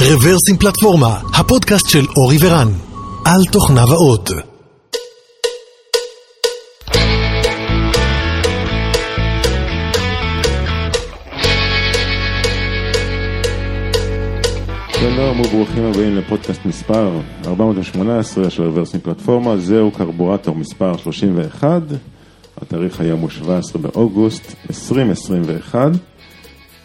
רוורסים פלטפורמה, הפודקאסט של אורי ורן, על תוכניו האות. שלום וברוכים הבאים לפודקאסט מספר 418 של רוורסים פלטפורמה, זהו קרבורטור מספר 31, התאריך היום הוא 17 באוגוסט 2021,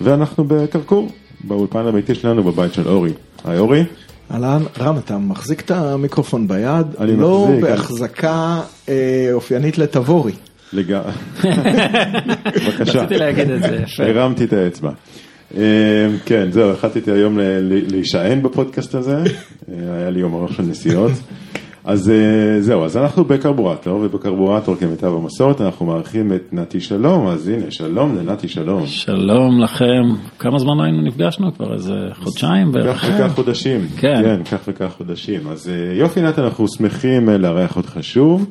ואנחנו בקרקור, באולפן הביתי שלנו בבית של אורי. היי אורי. אהלן, רם, אתה מחזיק את המיקרופון ביד, אני לא מחזיק, בהחזקה אה, אופיינית לטבורי. לגמרי. בבקשה. רציתי להגיד את זה, יפה. הרמתי את האצבע. אה, כן, זהו, החלטתי היום ל- ל- להישען בפודקאסט הזה, אה, היה לי יום ארוך של נסיעות. אז אה, זהו, אז אנחנו בקרבורטור, ובקרבורטור כמיטב המסורת אנחנו מארחים את נתי שלום, אז הנה, שלום לנתי שלום. שלום לכם, כמה זמן היינו נפגשנו? כבר איזה חודשיים בערך? כך וכך חודשים. כן. כן, כך וכך חודשים. אז אה, יופי נתי, אנחנו שמחים אה, לארח אותך שוב.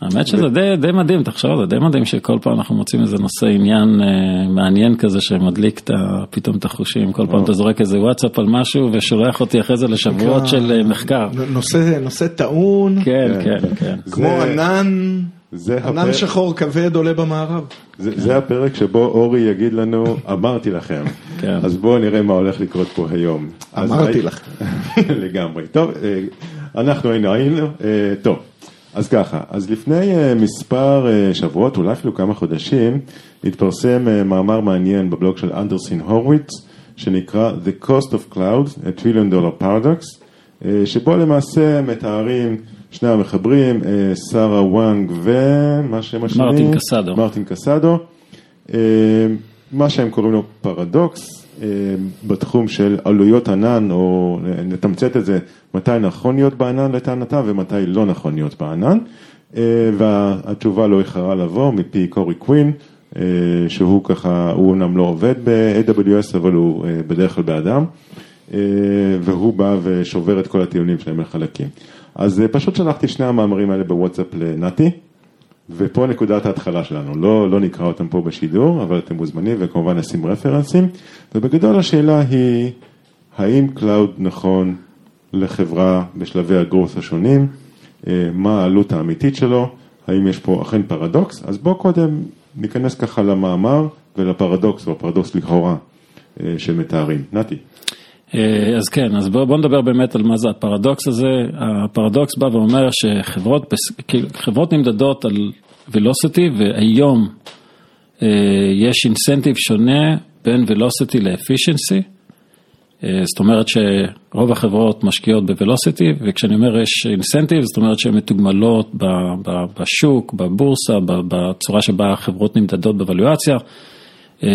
האמת שזה די, די מדהים, תחשוב, זה די מדהים שכל פעם אנחנו מוצאים איזה נושא עניין אה, מעניין כזה שמדליק את ה- פתאום את החושים, כל פעם אתה זורק איזה וואטסאפ על משהו ושולח אותי אחרי זה לשבועות של אה, מחקר. נושא, נושא טעון, כן, כן, כן. כמו זה- ענן, זה ענן הפרק- שחור כבד עולה במערב. זה, זה הפרק שבו אורי יגיד לנו, אמרתי לכם. כן. אז בואו נראה מה הולך לקרות פה היום. אמרתי לך. לגמרי. טוב, אה, אנחנו היינו, היינו, אה, טוב. אז ככה, אז לפני אה, מספר אה, שבועות, אולי אפילו כמה חודשים, התפרסם אה, מאמר מעניין בבלוג של אנדרסין הורוויץ, שנקרא The Cost of Cloud, a Trillion Dollar Paradox, שבו למעשה מתארים שני המחברים, שרה וואנג ומה שם השני? מרטין קסדו. מרטין קסדו, מה שהם קוראים לו פרדוקס, בתחום של עלויות ענן, או נתמצת את זה, מתי נכון להיות בענן לטענתם ומתי לא נכון להיות בענן, אה, והתשובה לא איחרה לבוא מפי קורי קווין, אה, שהוא ככה, הוא אומנם לא עובד ב-AWS, אבל הוא אה, בדרך כלל באדם, אה, והוא בא ושובר את כל הטיעונים שלהם לחלקים. אז אה, פשוט שלחתי שני המאמרים האלה בוואטסאפ לנתי. ופה נקודת ההתחלה שלנו, לא, לא נקרא אותם פה בשידור, אבל אתם מוזמנים וכמובן נשים רפרנסים, ובגדול השאלה היא, האם cloud נכון לחברה בשלבי ה growth השונים, אה, מה העלות האמיתית שלו, האם יש פה אכן פרדוקס, אז בואו קודם ניכנס ככה למאמר ולפרדוקס, או הפרדוקס לכאורה אה, שמתארים. נתי. אה, אז כן, אז בואו בוא נדבר באמת על מה זה הפרדוקס הזה. הפרדוקס בא ואומר שחברות כאילו, נמדדות על ולוסיטי, והיום אה, יש אינסנטיב שונה בין ולוסיטי לאפישנסי. זאת אומרת שרוב החברות משקיעות בוולוסיטי, וכשאני אומר יש אינסנטיב, זאת אומרת שהן מתוגמלות בשוק, בבורסה, בצורה שבה החברות נמדדות בוולואציה. אה,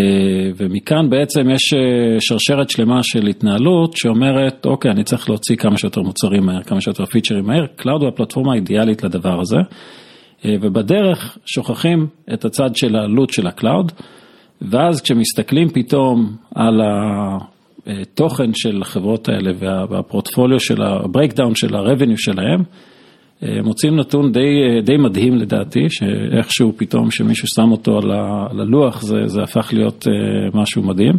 ומכאן בעצם יש אה, שרשרת שלמה של התנהלות שאומרת, אוקיי, אני צריך להוציא כמה שיותר מוצרים מהר, כמה שיותר פיצ'רים מהר, cloud הוא הפלטפורמה האידיאלית לדבר הזה, אה, ובדרך שוכחים את הצד של העלות של ה cloud, ואז כשמסתכלים פתאום על התוכן של החברות האלה וה- והפורטפוליו של ה-breakdown של ה-revenue שלהם, מוצאים נתון די, אה, די מדהים לדעתי, שאיכשהו פתאום שמישהו שם אותו על הלוח זה, זה הפך להיות אה, משהו מדהים,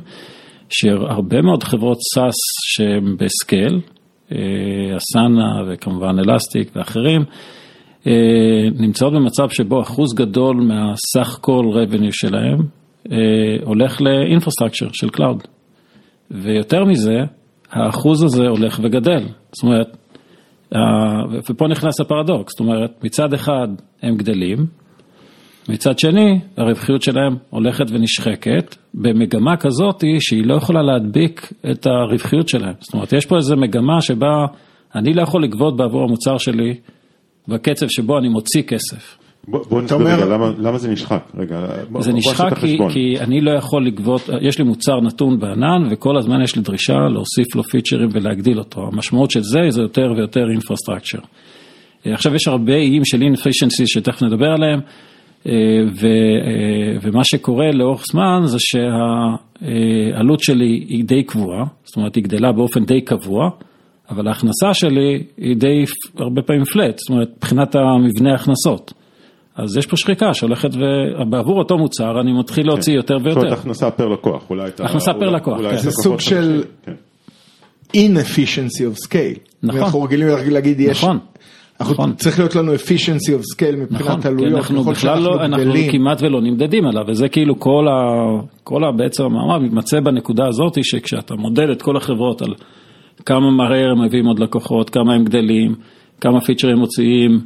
שהרבה מאוד חברות SaaS שהן ב scale, אה, Asana וכמובן Elastic ואחרים, אה, נמצאות במצב שבו אחוז גדול מהסך כל revenue שלהם אה, הולך ל infrastructure של cloud. ויותר מזה, האחוז הזה הולך וגדל. זאת אומרת, אה, ופה נכנס הפרדוקס, זאת אומרת, מצד אחד הם גדלים, מצד שני, הרווחיות שלהם הולכת ונשחקת, במגמה כזאת שהיא לא יכולה להדביק את הרווחיות שלהם. זאת אומרת, יש פה איזו מגמה שבה אני לא יכול לגבות בעבור המוצר שלי בקצב שבו אני מוציא כסף. בוא, בוא נסביר אומר- רגע למה, למה זה נשחק, רגע, בוא, זה בוא נשחק את כי. כי אני לא יכול לגבות, יש לי מוצר נתון בענן וכל הזמן יש לי דרישה להוסיף לו פיצ'רים ולהגדיל אותו. המשמעות של זה זה יותר ויותר אינפרסטרקצ'ר. עכשיו יש הרבה איים של inefficiency שתכף נדבר עליהם, אה, ו, אה, ומה שקורה לאורך זמן זה שהעלות שלי היא די קבועה, זאת אומרת היא גדלה באופן די קבוע, אבל ההכנסה שלי היא די הרבה פעמים פלט, זאת אומרת מבחינת המבנה ההכנסות. אז יש פה שחיקה שהולכת, ובעבור אותו מוצר אני מתחיל להוציא יותר זאת אומרת ויותר. הכנסה פר לקוח, אולי אתה... הכנסה פר לקוח, כן. זה סוג של- כן. inefficiency of scale. נכון. אנחנו רגילים להגיד יש, נכון. אנחנו נכון. צריך להיות לנו efficiency of scale מבחינת נכון, כי עלויות, אנחנו בכלל לא, אנחנו גדלים. כמעט ולא נמדדים עליו, וזה כאילו כל ה... כל ה... בעצם המאמר מתמצא בנקודה הזאת, שכשאתה מודד את כל החברות על כמה מהר הם מביאים עוד לקוחות, כמה הם גדלים, כמה פיצ'רים מוציאים,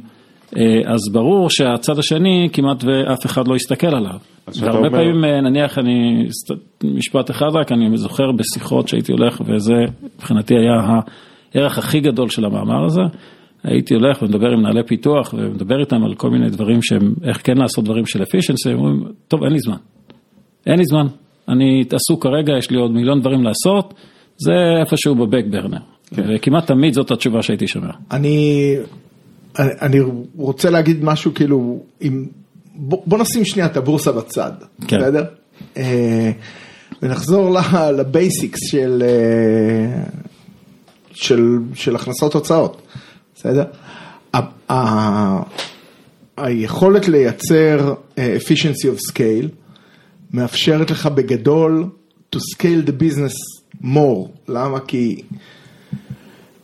אז ברור שהצד השני כמעט ואף אחד לא יסתכל עליו. והרבה אומר- פעמים, אה, נניח אני, משפט אחד רק, אני זוכר בשיחות שהייתי הולך, וזה מבחינתי היה הערך הכי גדול של המאמר הזה. הייתי הולך ומדבר עם מנהלי פיתוח ומדבר איתם על כל מיני דברים שהם, איך כן לעשות דברים של efficiency, הם אומרים, טוב, אין לי זמן. אין לי זמן. אני עסוק כרגע, יש לי עוד מיליון דברים לעשות, זה איפשהו בבק ברנר. וכמעט תמיד זאת התשובה שהייתי שומע. אני, אני, רוצה להגיד משהו כאילו, עם, בוא, בוא נשים שנייה את הבורסה בצד, כן. בסדר? אה, ונחזור לבייסיקס של, אה, של, של הכנסות הוצאות, בסדר? היכולת לייצר אה, efficiency of scale מאפשרת לך בגדול to scale the business more, למה? כי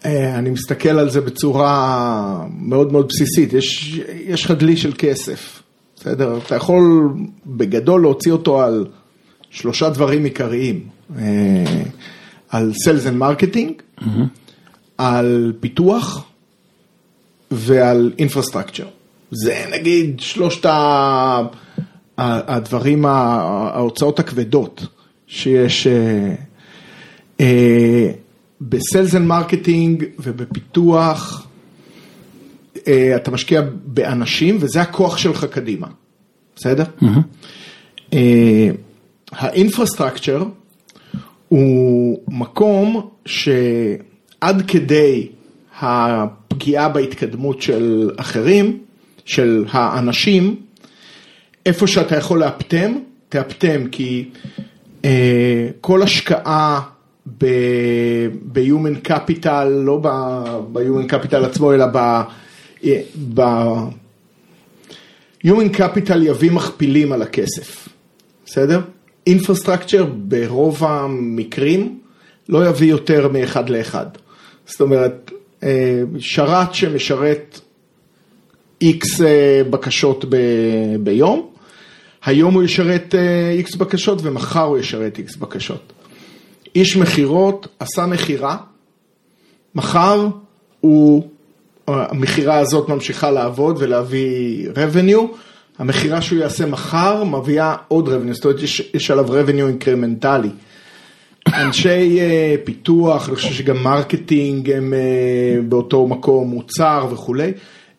אני מסתכל על זה בצורה מאוד מאוד בסיסית, יש, יש לך דלי של כסף, בסדר? אתה יכול בגדול להוציא אותו על שלושה דברים עיקריים, אה, על sales and marketing, על פיתוח ועל infrastructure. זה נגיד שלושת הדברים, ההוצאות הכבדות שיש. ב sales and marketing ובפיתוח אה, אתה משקיע באנשים וזה הכוח שלך קדימה, בסדר? אה, ה infrastructure הוא מקום שעד כדי הפגיעה בהתקדמות של אחרים, של האנשים, איפה שאתה יכול לאפטם, תאפטם, כי אה, כל השקעה ב-human capital, לא ב-human capital עצמו, אלא ב... ב human capital יביא מכפילים על הכסף, בסדר? infrastructure ברוב המקרים לא יביא יותר מאחד לאחד. זאת אומרת, אה, שרת שמשרת איקס בקשות ב- ביום, היום הוא ישרת איקס בקשות ומחר הוא ישרת איקס בקשות. איש מכירות עשה מכירה, מחר הוא, המכירה הזאת ממשיכה לעבוד ולהביא revenue, המכירה שהוא יעשה מחר מביאה עוד revenue, זאת אומרת יש, יש עליו revenue אינקרמנטלי. אנשי אה, פיתוח, אני חושב שגם marketing הם אה, באותו מקום, מוצר וכולי,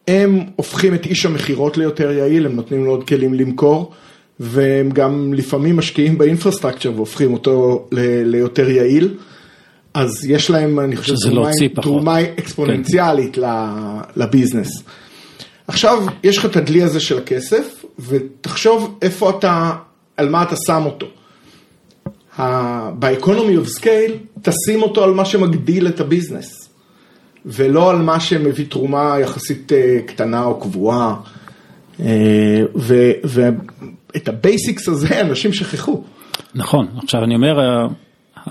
הם הופכים את איש המכירות ליותר יעיל, הם נותנים לו עוד כלים למכור, והם גם לפעמים משקיעים ב infrastructure והופכים אותו ל- ליותר יעיל. אז יש להם, אני חושב, תרומה- פחות. תרומה אקספוננציאלית ל- ל business. עכשיו, יש לך את הדלי הזה של הכסף, ותחשוב איפה אתה, על מה אתה שם אותו. ב economy of scale, תשים אותו על מה שמגדיל את ה business, ולא על מה שמביא תרומה יחסית אה, קטנה או קבועה. אה, ו- ואת ה basics הזה אנשים שכחו. נכון, עכשיו אני אומר, אה,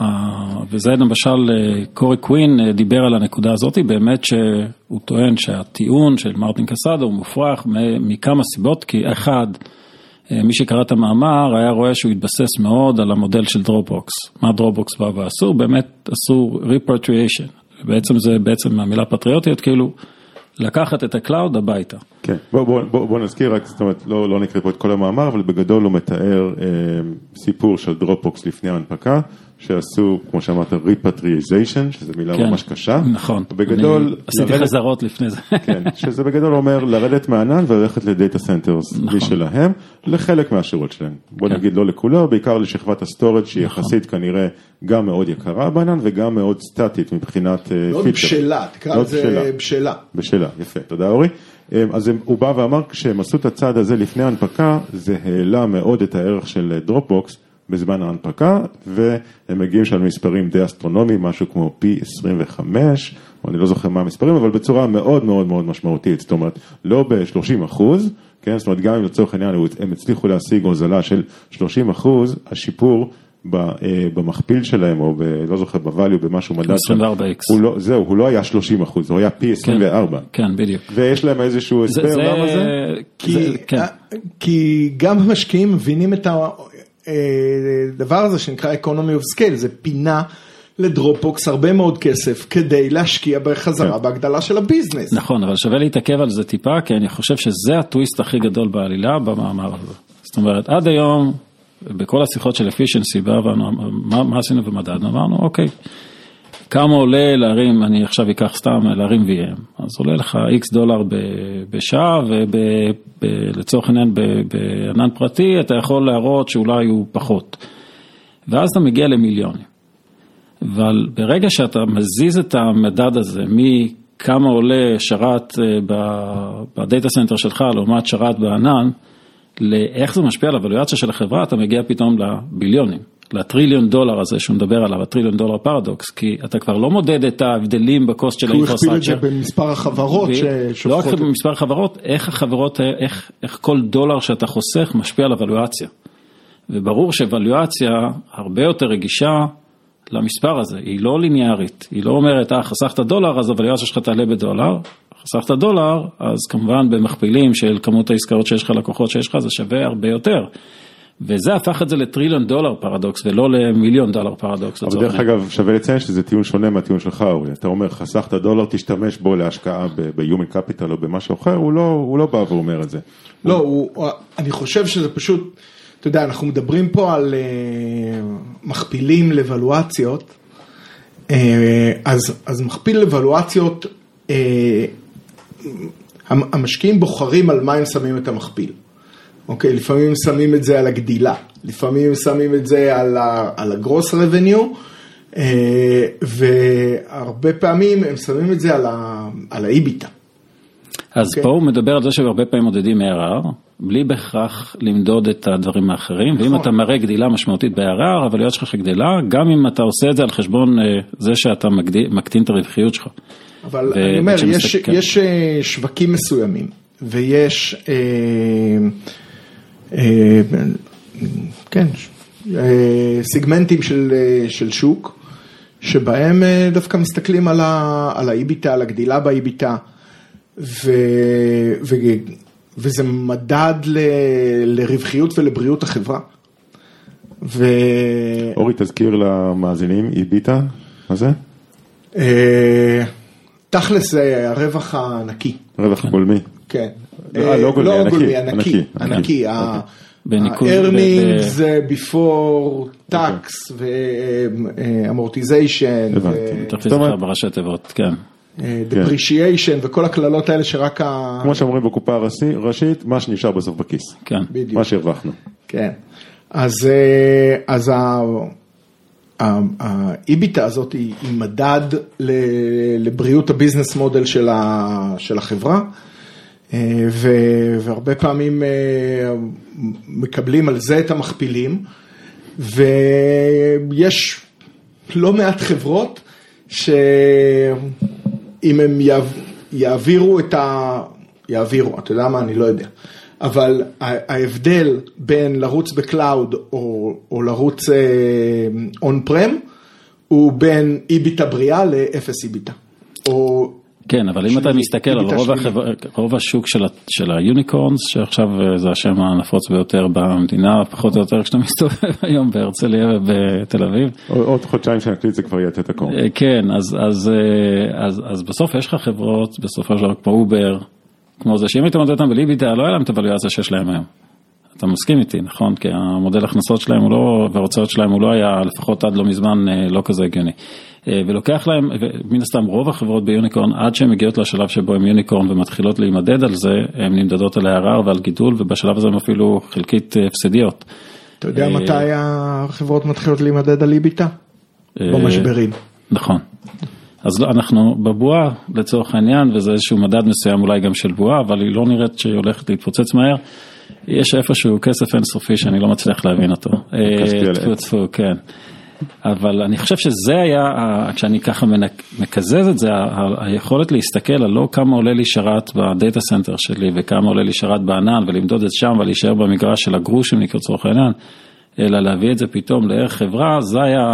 אה, וזה למשל אה, קורי קווין דיבר על הנקודה הזאת, באמת שהוא טוען שהטיעון של מרטין קסדו הוא מופרך מכמה סיבות, כי אחד, מי שקרא את המאמר היה רואה שהוא התבסס מאוד על המודל של Dropbox. מה Dropbox בא ועשו? באמת עשו repatriation. בעצם זה בעצם המילה פטריוטיות, כאילו לקחת את ה cloud הביתה. כן, בוא, בוא, בוא, בוא נזכיר רק, זאת אומרת, לא, לא נקריא פה את כל המאמר, אבל בגדול הוא מתאר אה, סיפור של Dropbox לפני ההנפקה, שעשו, כמו שאמרת, repatriation, שזו מילה כן, ממש קשה. נכון. בגדול, אני עשיתי לרדת- חזרות לפני זה. כן, שזה בגדול אומר לרדת מהענן וללכת ל data centers נכון. משלהם, לחלק מהשירות שלהם. בוא כן. נגיד לא לכולו, בעיקר לשכבת ה storage שהיא יחסית כנראה גם מאוד יקרה בענן וגם מאוד סטטית מבחינת אה, מאוד mature. בשלה, תקרא מאוד לזה בשלה. בשלה. בשלה, יפה, תודה אורי. אה, אז הוא בא ואמר כשהם עשו את הצעד הזה לפני ההנפקה, זה העלה מאוד את הערך של Dropbox בזמן ההנפקה, והם מגיעים שם למספרים די אסטרונומיים, משהו כמו פי 25, או אני לא זוכר מה המספרים, אבל בצורה מאוד מאוד מאוד משמעותית, זאת אומרת, לא ב-30 אחוז, כן, זאת אומרת, גם אם לצורך העניין הם הצליחו להשיג הוזלה של 30 אחוז, השיפור אה, במכפיל שלהם, או ב, לא זוכר, בvalue, במה שהוא מדד, 24x. הוא לא, זהו, הוא לא היה 30 אחוז, הוא היה פי 24. כן, בדיוק. ויש להם איזשהו זה- הסבר זה- למה זה? כי, זה- כן. כי גם המשקיעים מבינים את הדבר הזה שנקרא economy of scale, זה פינה ל Dropbox הרבה מאוד כסף כדי להשקיע בחזרה כן. בהגדלה של ה business. נכון, אבל שווה להתעכב על זה טיפה, כי אני חושב שזה הטוויסט הכי גדול בעלילה במאמר הזה. זאת אומרת, עד היום, בכל השיחות של באנו, מה, מה עשינו ומדדנו? אמרנו, אוקיי, כמה עולה להרים, אני עכשיו אקח סתם, להרים VM, אז עולה לך X דולר ב- בשעה, ולצורך העניין בענן פרטי, אתה יכול להראות שאולי הוא פחות. ואז אתה מגיע למיליונים. אבל ברגע שאתה מזיז את המדד הזה מכמה עולה שרת ב data center שלך לעומת שרת בענן, לאיך זה משפיע על הוולואציה של החברה, אתה מגיע פתאום לביליונים, לטריליון דולר הזה שהוא מדבר עליו, ה trillion dollar paradox, כי אתה כבר לא מודד את ההבדלים ב cost של הוא הכפיל את זה ה infrastructure. במספר החברות לא. רק במספר החברות, איך החברות, איך, איך כל דולר שאתה חוסך משפיע על הוולואציה. וברור שוולואציה הרבה יותר רגישה למספר הזה, היא לא ליניארית, היא לא אומרת, אה, חסכת דולר, אז הוולואציה שלך תעלה בדולר, חסכת דולר, אז כמובן במכפילים של כמות העסקאות שיש לך, לקוחות שיש לך, זה שווה הרבה יותר. וזה הפך את זה לטריליון דולר פרדוקס, ולא למיליון דולר פרדוקס. אבל דרך. אגב, שווה לציין שזה טיעון שונה מהטיעון שלך, אורי. אתה אומר, חסכת דולר, תשתמש בו להשקעה ב-Human Capital או במשהו אחר, הוא לא, הוא לא בא ואומר את זה. לא, הוא, אני חושב שזה פשוט, אתה יודע, אנחנו מדברים פה על אה, מכפילים לוולואציות, אה, אז, אז מכפיל לוולואציות, המ- המשקיעים בוחרים על מה הם שמים את המכפיל. אוקיי, לפעמים הם שמים את זה על הגדילה, לפעמים הם שמים את זה על, ה, על הגרוס רבניו, אה, והרבה פעמים הם שמים את זה על, ה, על האיביטה. אז אוקיי. פה הוא מדבר על זה שהרבה פעמים מודדים ARR, בלי בהכרח למדוד את הדברים האחרים, ואם נכון. אתה מראה גדילה משמעותית ב-ARR, אבל להיות שלך גדלה, גם אם אתה עושה את זה על חשבון אה, זה שאתה מגדיל, מקטין את הרווחיות שלך. אבל ו- אני אומר, יש, וכשמסתכל- יש אה, שווקים מסוימים, ויש, אה, אה, כן, אה, סיגמנטים של, אה, של שוק, שבהם אה, דווקא מסתכלים על, ה, על האיביטה, על הגדילה באיביטה, ו, ו, וזה מדד ל, לרווחיות ולבריאות החברה. ו... אורי, תזכיר למאזינים, איביטה, מה זה? אה, תכלס זה הרווח הנקי. רווח גולמי. כן. לא, לא גולמי, ענקי, גולמי, ענקי, ענקי, ענקי. ענקי. ה- בניקוד- ה-earning ב- ב- זה before tax ו-amortization הבנתי. תכף בראשי תיבות, כן. ו-depreciation וכל הקללות האלה שרק ה... כמו שאומרים בקופה הראשי- ראשית, מה שנשאר בסוף בכיס. כן. בדיוק. מה שהרווחנו. כן. אז, אה, אז האיביטה הזאת היא, מדד לבריאות הביזנס מודל של, החברה, אה, והרבה פעמים אה, מקבלים על זה את המכפילים, ויש לא מעט חברות שאם הם יעב- יעבירו את ה... יעבירו, אתה יודע מה, אני לא יודע. אבל ההבדל בין לרוץ ב cloud או, או לרוץ on-prem, הוא בין EBITDA בריאה לאפס EBITDA. או כן, אבל אם אתה מסתכל על רוב. החבר... רוב השוק של, ה... של ה unicorns, שעכשיו אה, זה השם הנפוץ ביותר במדינה, פחות או יותר כשאתה מסתובב היום בהרצליה ובתל אביב, עוד- חודשיים שנקליט זה כבר יהיה decacorn. אה, כן, אז, אז, אה, אז, אז בסוף יש לך חברות, בסופו של דבר כמו Uber, כמו זה, שאם היית מודד אותם ב EBITDA, לא היה להם את הוואליואציה שיש להם היום. אתה מסכים איתי, נכון? כי המודל הכנסות שלהם הוא לא, וההוצאות שלהם הוא לא היה, לפחות עד לא מזמן, אה, לא כזה הגיוני. אה, ולוקח להם, ומן הסתם רוב החברות ביוניקורן, עד שהן מגיעות לשלב שבו הן יוניקורן ומתחילות להימדד על זה, הן נמדדות על הערר ועל גידול, ובשלב הזה הן אפילו חלקית אה, הפסדיות. אתה יודע מתי החברות מתחילות להימדד על איביטה? אה, במשברים. נכון. אז לא, אנחנו בבועה לצורך העניין, וזה איזשהו מדד מסוים אולי גם של בועה, אבל היא לא נראית שהיא הולכת להתפוצץ מהר. יש איפשהו כסף אינסופי שאני לא מצליח להבין אותו. אה, טפו. טפו, כן. אבל אני חושב שזה היה, כשאני ככה מקזז את זה, היכולת להסתכל על לא כמה עולה לי שרת ב data center שלי וכמה עולה לי שרת בענן ולמדוד את שם ולהישאר במגרש של הגרושים לצורך העניין, אלא להביא את זה פתאום לערך חברה, זה היה,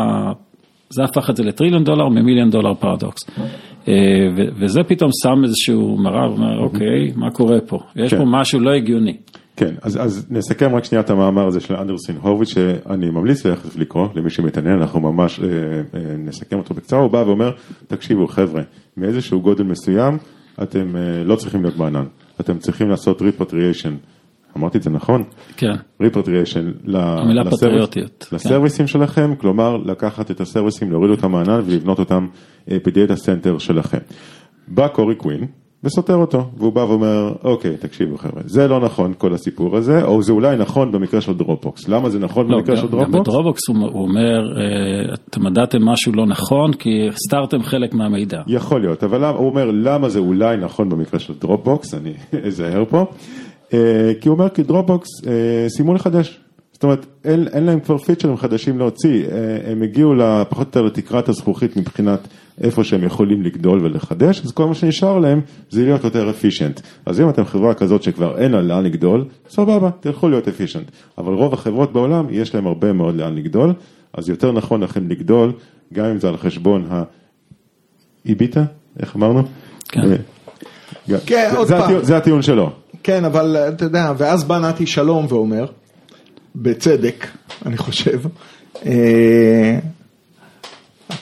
זה הפך את זה לטריליון דולר ממיליון דולר פרדוקס. אה, וזה פתאום שם איזשהו מראה, ואומר, אוקיי, מה קורה פה? יש כן. פה משהו לא הגיוני. כן, אז, אז נסכם רק שנייה את המאמר הזה של Andreessen Horowitz, שאני ממליץ תכף לקרוא, למי שמתעניין, אנחנו ממש אה, אה, נסכם אותו בקצרה, הוא בא ואומר, תקשיבו חבר'ה, מאיזשהו גודל מסוים, אתם אה, לא צריכים להיות בענן, אתם צריכים לעשות repatriation, אמרתי את זה נכון? כן. repatriation המילה פטריוטיות, כן. לסרוויסים שלכם, כלומר לקחת את הסרוויסים, להוריד אותם מהענן ולבנות אותם אה, ב data center שלכם. בא קורי קווין וסותר אותו, והוא בא ואומר, אוקיי, תקשיבו חבר'ה, זה לא נכון כל הסיפור הזה, או זה אולי נכון במקרה של Dropbox. למה זה נכון לא, במקרה גם- של גם Dropbox? ב Dropbox הוא הוא אומר, אה, אתם מדדתם משהו לא נכון, כי הסתרתם חלק מהמידע. יכול להיות, אבל הוא אומר למה זה אולי נכון במקרה של Dropbox, אני אזהר פה, כי הוא אומר כי Dropbox אה, סיימו לחדש, זאת אומרת אין, אין להם כבר פיצ'רים חדשים להוציא, אה, הם הגיעו פחות או יותר לתקרת הזכוכית מבחינת איפה שהם יכולים לגדול ולחדש, אז כל מה שנשאר להם זה להיות יותר efficient, אז אם אתם חברה כזאת שכבר אין לה לאן לגדול, סבבה, תלכו להיות efficient, אבל רוב החברות בעולם יש להם הרבה מאוד לאן לגדול, אז יותר נכון לכם לגדול, גם אם זה על חשבון ה... איביטה, איך אמרנו? כן. אה, כן, זה- עוד זה פעם. זה הטיעון שלו. כן, אבל אתה יודע, ואז בא נתי שלום ואומר, בצדק, אני חושב, אה,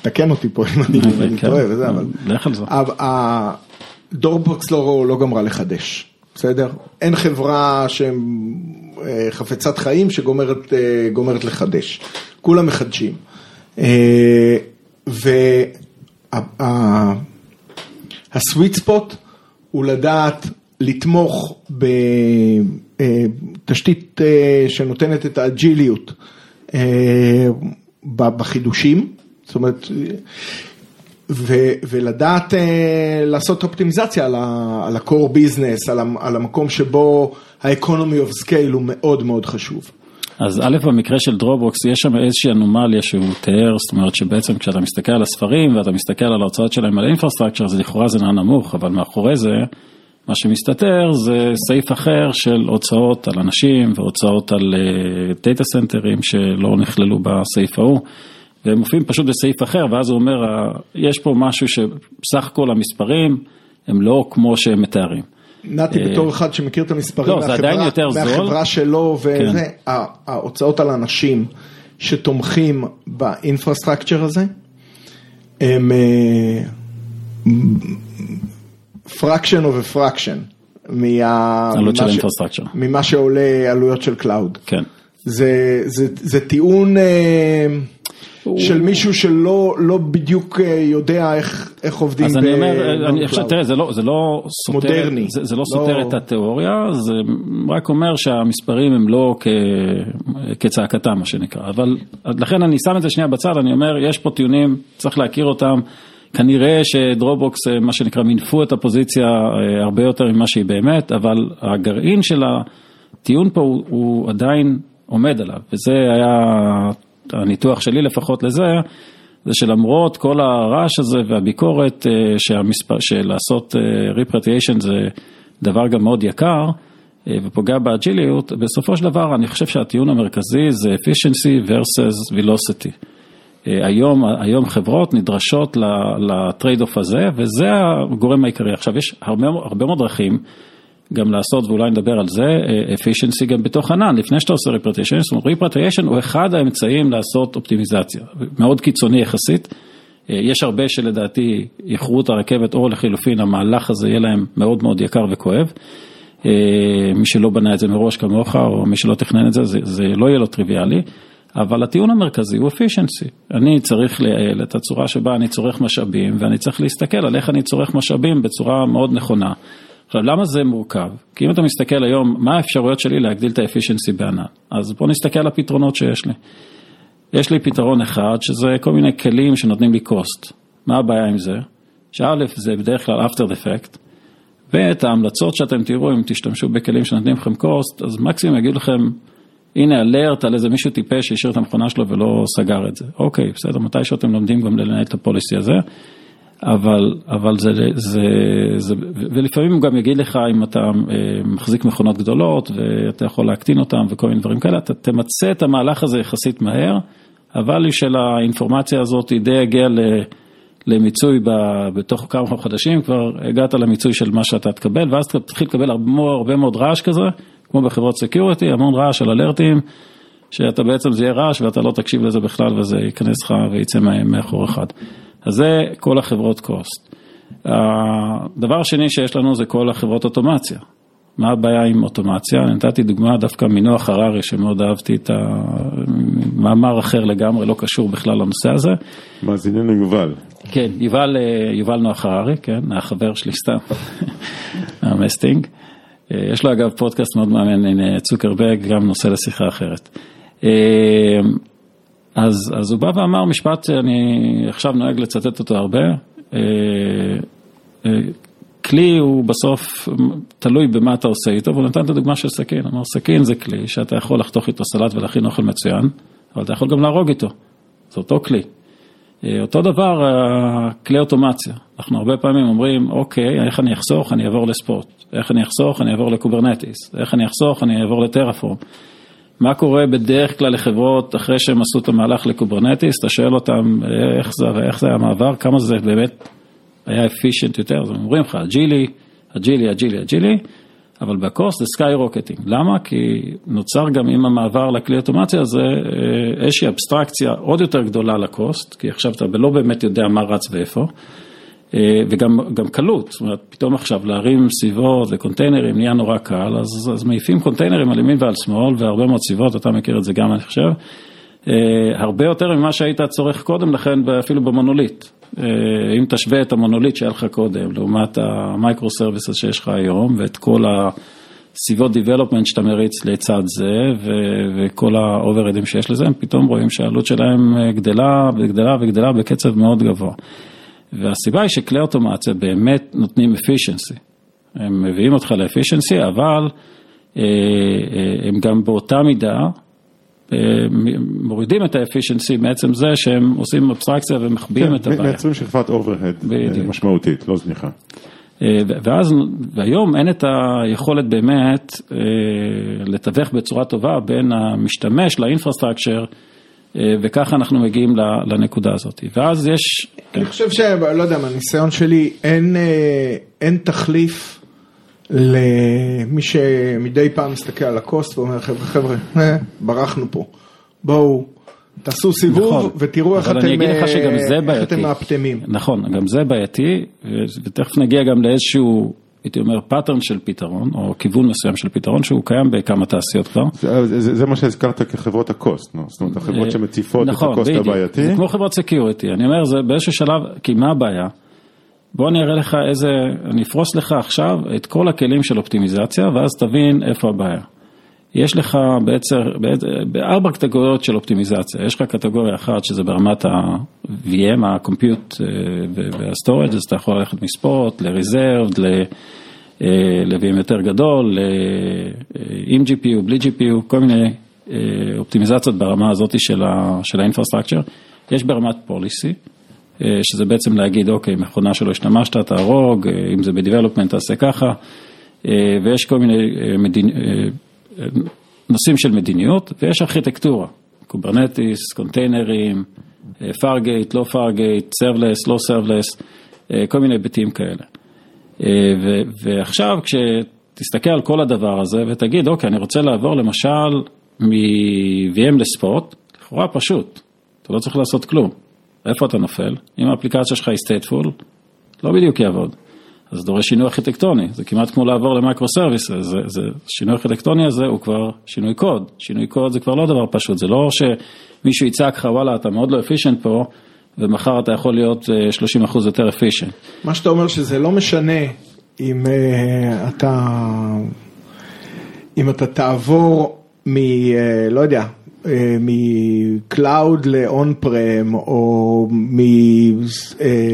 תקן אותי פה אם אני כן, טועה וזה, אבל... לך על זה. דורבוקס לא, לא גמרה לחדש, בסדר? אין חברה שחפצת חיים שגומרת אה, גומרת לחדש, כולם מחדשים. אה, והסוויט ספוט הוא לדעת לתמוך בתשתית אה, שנותנת את האג'יליות אה, בחידושים, זאת אומרת, ו, ולדעת אה, לעשות אופטימיזציה על, ה-core business, על, על המקום שבו ה-economy of scale הוא מאוד מאוד חשוב. אז א', במקרה של Dropbox יש שם איזושהי אנומליה שהוא תיאר, זאת אומרת שבעצם כשאתה מסתכל על הספרים ואתה מסתכל על ההוצאות שלהם על ה infrastructure, אז לכאורה זה נראה נמוך, אבל מאחורי זה, מה שמסתתר זה סעיף אחר של הוצאות על אנשים והוצאות על data center ים שלא נכללו בסעיף ההוא. והם מופיעים פשוט בסעיף אחר, ואז הוא אומר, "ה- יש פה משהו שסך הכל המספרים הם לא כמו שהם מתארים. נתי בתור אחד שמכיר את המספרים לא, זה עדיין יותר זול. מהחברה שלו וזה, כן. ההוצאות על אנשים שתומכים ב infrastructure הזה, הם אה, fraction of a fraction. מה- עלות של infrastructure. ממה שעולה עלויות של cloud. כן. זה, זה, זה טיעון אה, של מישהו שלא לא בדיוק אה, יודע איך, איך עובדים אז אני אומר, ב- אני חושב, ב cloud. תראה, זה לא, זה לא סותר, מודרני. זה, זה לא לא- סותר את התיאוריה, זה רק אומר שהמספרים הם לא כ, כצעקתם, מה שנקרא. אבל לכן אני שם את זה שנייה בצד, אני אומר, יש פה טיעונים, צריך להכיר אותם. כנראה שדרופבוקס, אה, מה שנקרא, מינפו את הפוזיציה אה, הרבה יותר ממה שהיא באמת, אבל הגרעין של הטיעון פה הוא, הוא עדיין עומד עליו, וזה היה הניתוח שלי לפחות לזה, זה שלמרות כל הרעש הזה והביקורת, אה, שהמספר, שלעשות repatriation זה דבר גם מאוד יקר ופוגע באג'יליות, בסופו של דבר אני חושב שהטיעון המרכזי זה efficiency versus velocity. אה, היום, היום חברות נדרשות ל trade off הזה, וזה הגורם העיקרי. עכשיו, יש הרבה, הרבה מאוד דרכים גם לעשות, ואולי נדבר על זה, efficiency גם בתוך ענן, לפני שאתה עושה repatriation, זאת אומרת, repatriation הוא אחד האמצעים לעשות אופטימיזציה, מאוד קיצוני יחסית. אה, יש הרבה שלדעתי איחרו את הרכבת, או לחילופין, המהלך הזה יהיה להם מאוד מאוד יקר וכואב. אה, מי שלא בנה את זה מראש כמוך, או מי שלא תכנן את זה, זה, זה לא יהיה לו טריוויאלי. אבל הטיעון המרכזי הוא efficiency. אני צריך לייעל את הצורה שבה אני צורך משאבים, ואני צריך להסתכל על איך אני צורך משאבים בצורה מאוד נכונה. עכשיו, למה זה מורכב? כי אם אתה מסתכל היום, מה האפשרויות שלי להגדיל את האפישנסי בענן? אז בוא נסתכל על הפתרונות שיש לי. יש לי פתרון אחד, שזה כל מיני כלים שנותנים לי cost. מה הבעיה עם זה? שא' זה בדרך כלל after the fact, ואת ההמלצות שאתם תראו, אם תשתמשו בכלים שנותנים לכם cost, אז מקסימום יגידו לכם, הנה אלרט על איזה מישהו טיפש שהשאיר את המכונה שלו ולא סגר את זה. אוקיי, בסדר, מתי שאתם לומדים גם לנהל את הפוליסי הזה. אבל, אבל זה, זה, זה, ולפעמים הוא גם יגיד לך אם אתה אה, מחזיק מכונות גדולות ואתה יכול להקטין אותן וכל מיני דברים כאלה, אתה תמצה את המהלך הזה יחסית מהר, ה value של האינפורמציה הזאת היא די יגיע למיצוי בתוך כמה חודשים, כבר הגעת למיצוי של מה שאתה תקבל, ואז תתחיל לקבל הרבה, הרבה מאוד רעש כזה, כמו בחברות security, המון רעש על אלרטים, שאתה בעצם זה יהיה רעש ואתה לא תקשיב לזה בכלל וזה ייכנס לך וייצא מאחור אחד. אז זה כל החברות cost. הדבר השני שיש לנו זה כל החברות אוטומציה. מה הבעיה עם אוטומציה? נתתי דוגמה דווקא מנוח הררי שמאוד אהבתי את המאמר אחר לגמרי, לא קשור בכלל לנושא הזה. מאזיננו יובל. כן, יובל, אה, יובל נוח הררי, כן, החבר שלי סתם, המסטינג. אה, יש לו אגב פודקאסט מאוד מעניין, הנה צוקרברג, גם נושא לשיחה אחרת. אה, אז, אז הוא בא ואמר משפט שאני עכשיו נוהג לצטט אותו הרבה, כלי הוא בסוף תלוי במה אתה עושה איתו, והוא נתן את הדוגמה של סכין, אמר סכין זה כלי שאתה יכול לחתוך איתו סלט ולהכין אוכל מצוין, אבל אתה יכול גם להרוג איתו, זה אותו כלי. אה, אותו דבר, אה, כלי אוטומציה, אנחנו הרבה פעמים אומרים, אוקיי, איך אני אחסוך, אני אעבור ל spot, איך אני אחסוך, אני אעבור ל Kubernetes, איך אני אחסוך, אני אעבור ל Terraform. מה קורה בדרך כלל לחברות אחרי שהם עשו את המהלך ל Kubernetes, אתה שואל אותם איך זה, איך זה המעבר, כמה זה באמת היה efficient יותר, אז אומרים לך, אג'ילי, אג'ילי, אג'ילי, אג'ילי, אבל ב cost זה rocketing. למה? כי נוצר גם עם המעבר לכלי אוטומציה הזה אה, איזושהי אבסטרקציה עוד יותר גדולה ל cost, כי עכשיו אתה לא באמת יודע מה רץ ואיפה, אה, וגם קלות, זאת אומרת, פתאום עכשיו להרים סביבות וקונטיינרים נהיה נורא קל, אז, אז מעיפים קונטיינרים על ימין ועל שמאל, והרבה מאוד סביבות, אתה מכיר את זה גם, אני חושב. אה, הרבה יותר ממה שהיית צורך קודם לכן, ואפילו במונוליט. אה, אם תשווה את המונוליט שהיה לך קודם, לעומת ה micro services שיש לך היום, ואת כל הסביבות development שאתה מריץ לצד זה, וכל האוברהדים שיש לזה, הם פתאום רואים שהעלות שלהם אה, גדלה וגדלה וגדלה בקצב מאוד גבוה. והסיבה היא שכלי אוטומציה באמת נותנים efficiency. הם מביאים אותך ל efficiency, אבל הם גם באותה מידה מורידים את ה efficiency מעצם זה שהם עושים אבסטרקציה ומחביאים כן, את הבעיה. מייצרים שכבת overhead משמעותית, לא זניחה. אה, ואז, והיום אין את היכולת באמת אה, לתווך בצורה טובה בין המשתמש ל infrastructure, אה, וככה אנחנו מגיעים לנקודה הזאת. ואז יש... אני חושב שלא יודע, מהניסיון שלי, אין, אין תחליף למי שמדי פעם מסתכל על ה cost ואומר חבר'ה, חבר'ה, אה, ברחנו פה, בואו. תעשו סיבוב נכון, ותראו איך אתם, אה, איך אתם מאפטמים. נכון, גם זה בעייתי, ותכף נגיע גם לאיזשהו, הייתי אומר, pattern של פתרון, או כיוון מסוים של פתרון, שהוא קיים בכמה תעשיות כבר. זה, זה, זה מה שהזכרת כחברות ה cost, no? זאת אומרת, החברות שמציפות נכון, את ה cost בדיוק. הבעייתי. זה כמו חברות security, אני אומר, זה באיזשהו שלב, כי מה הבעיה? בוא אני אראה לך איזה, אני אפרוס לך עכשיו את כל הכלים של אופטימיזציה, ואז תבין איפה הבעיה. יש לך בעצם, בארבע קטגוריות של אופטימיזציה, יש לך קטגוריה אחת שזה ברמת ה-VM, ה-compute וה-storage, אז אתה יכול ללכת מספורט, ל-reserved, ל-VM יותר גדול, עם GPU, בלי GPU, כל מיני אופטימיזציות ברמה הזאת של ה-infrastructure. יש ברמת policy. אה, שזה בעצם להגיד, אוקיי, מכונה שלא השתמשת, תהרוג, אה, אם זה ב-development תעשה ככה, אה, ויש כל מיני מדינ... נושאים של מדיניות, ויש ארכיטקטורה, Kubernetes, קונטיינרים, Fargate, לא Fargate, serverless, לא serverless, כל מיני היבטים כאלה. ועכשיו כשתסתכל על כל הדבר הזה ותגיד, אוקיי, אני רוצה לעבור למשל מ-VM ל spot, לכאורה פשוט, אתה לא צריך לעשות כלום. איפה אתה נופל? אם האפליקציה שלך היא stateful, לא בדיוק יעבוד. אז זה דורש שינוי ארכיטקטוני, זה כמעט כמו לעבור ל microservice, זה, זה, שינוי ארכיטקטוני הזה הוא כבר שינוי קוד, שינוי קוד זה כבר לא דבר פשוט, זה לא שמישהו יצעק לך וואלה אתה מאוד לא efficient פה, ומחר אתה יכול להיות 30% אה, יותר efficient. מה שאתה אומר שזה לא משנה אם uh, אתה, אם אתה תעבור מ... Uh, לא יודע, מ cloud ל on-prem, או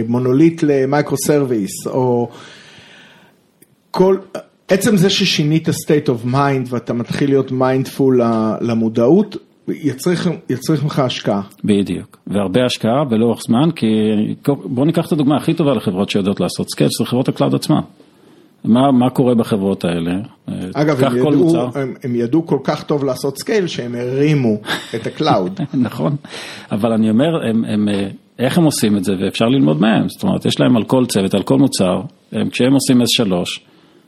ממונוליט ל microservice, או כל, עצם זה ששינית state of mind ואתה מתחיל להיות mindful למודעות, יצריך, יצריך ממך השקעה. בדיוק, והרבה השקעה ולאורך זמן, כי בואו ניקח את הדוגמה הכי טובה לחברות שיודעות לעשות scale, זה חברות ה cloud עצמן. מה, מה קורה בחברות האלה? אגב, הם ידעו, הם, הם ידעו כל כך טוב לעשות scale שהם הרימו את ה cloud. נכון, אבל אני אומר, הם, הם, איך הם עושים את זה ואפשר ללמוד מהם, זאת אומרת, יש להם על כל צוות, על כל מוצר, הם, כשהם עושים S3,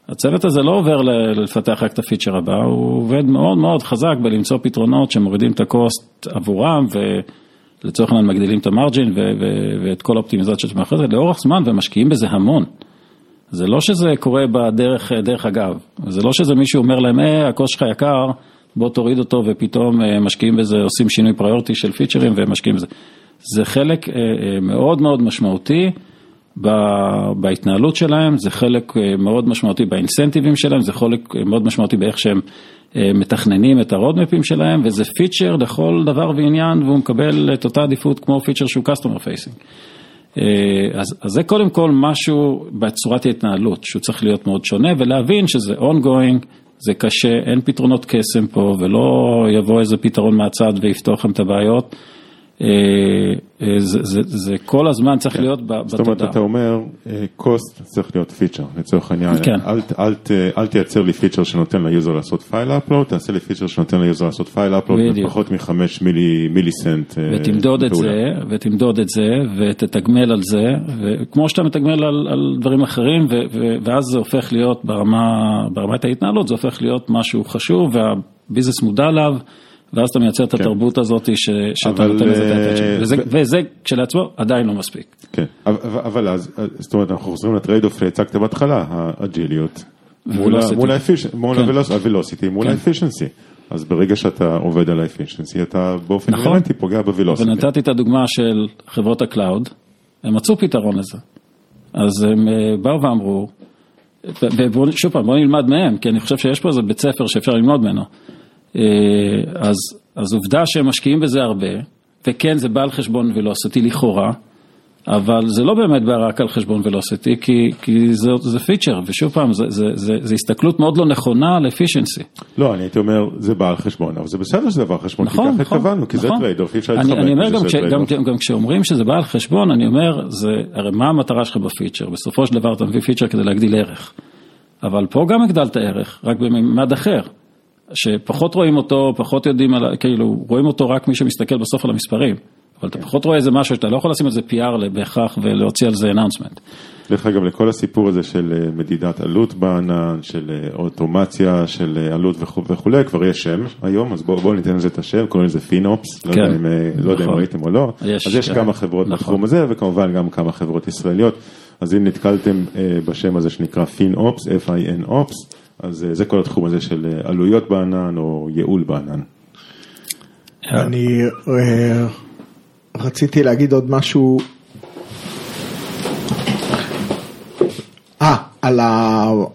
הצוות הזה לא עובר לפתח רק את ה feature הבא, הוא עובד מאוד מאוד חזק בלמצוא פתרונות שמורידים את ה cost עבורם ולצורך העניין מגדילים את ה margin ואת כל האופטימיזציות שמאחורי זה לאורך זמן ומשקיעים בזה המון. זה לא שזה קורה בדרך דרך אגב, זה לא שזה מישהו אומר להם, אה, הקוסט שלך יקר, בוא תוריד אותו ופתאום אה, משקיעים בזה, עושים שינוי פריורטי של פיצ'רים ומשקיעים בזה. זה חלק אה, מאוד מאוד משמעותי. בהתנהלות שלהם, זה חלק אה, מאוד משמעותי באינסנטיבים שלהם, זה חלק מאוד משמעותי באיך שהם אה, מתכננים את הרודמפים שלהם, וזה פיצ'ר לכל דבר ועניין, והוא מקבל את אותה עדיפות כמו פיצ'ר שהוא customer facing. אה, אז, אז זה קודם כל משהו בצורת ההתנהלות, שהוא צריך להיות מאוד שונה, ולהבין שזה ongoing, זה קשה, אין פתרונות קסם פה, ולא יבוא איזה פתרון מהצד ויפתור לכם את הבעיות. אה, אה, זה, זה, זה כל הזמן צריך כן. להיות בתודעה. זאת אומרת, אתה אומר, cost צריך להיות feature, לצורך העניין. כן. אל, אל, אל, אל תייצר לי feature שנותן ל user לעשות file upload, תעשה לי feature שנותן ל user לעשות file upload בפחות מחמש milli, milli cent. ותמדוד את זה, ותמדוד את זה, ותתגמל על זה, וכמו שאתה מתגמל על, על דברים אחרים, ו, ו, ואז זה הופך להיות ברמה, ברמת ההתנהלות, זה הופך להיות משהו חשוב, וה business מודע עליו. ואז אתה מייצר את כן. התרבות הזאת שאתה נותן לזה את ה attention, אה, וזה כשלעצמו עדיין לא מספיק. כן, אבל אז, זאת אומרת, אנחנו חוזרים ל trade-off שהצגת בהתחלה, האג'יליות, מול ה velocity, מול ה efficiency. אז ברגע שאתה עובד על ה efficiency, אתה באופן נכון. אינהרנטי פוגע ב velocity. ונתתי את הדוגמה של חברות ה cloud, הם מצאו פתרון לזה. אז הם אה, באו ואמרו, ושוב פעם, בואו נלמד מהם, כי אני חושב שיש פה איזה בית ספר שאפשר ללמוד ממנו. אה, אז, אז עובדה שהם משקיעים בזה הרבה, וכן זה בא על חשבון velocity לכאורה, אבל זה לא באמת בא רק על חשבון velocity, כי, כי זה, זה feature, ושוב פעם, זה, זה, זה, זה הסתכלות מאוד לא נכונה על efficiency. לא, אני הייתי אומר, זה בא על חשבון, אבל זה בסדר שזה בא על חשבון, נכון, כי ככה נכון, התכוונו, כי נכון. זה trade-off, אי אפשר להתחמק. אני אומר, גם, כש, גם, גם, גם כשאומרים שזה בא על חשבון, אני אומר, זה, הרי מה המטרה שלך ב feature? בסופו של דבר אתה מביא feature כדי להגדיל ערך. אבל פה גם הגדלת ערך, רק בממד אחר. שפחות רואים אותו, פחות יודעים, על, כאילו, רואים אותו רק מי שמסתכל בסוף על המספרים. אבל אתה פחות רואה איזה משהו שאתה לא יכול לשים על זה PR בהכרח ולהוציא על זה announcement. דרך אגב, לכל הסיפור הזה של אה, מדידת עלות בענן, של אה, אוטומציה, של אה, עלות וכולי, כבר יש שם היום, אז בואו בוא ניתן לזה את השם, קוראים לזה FinOps, לא כן, יודע אם, לא יודע אם נכון. ראיתם או לא, יש, אז יש כן. כמה חברות נכון. בתחום הזה, וכמובן גם כמה חברות ישראליות, אז אם נתקלתם בשם הזה שנקרא פינופס, F-I-N-Ops, אז זה כל התחום הזה של עלויות בענן או ייעול בענן. אני רציתי להגיד עוד משהו. אה, על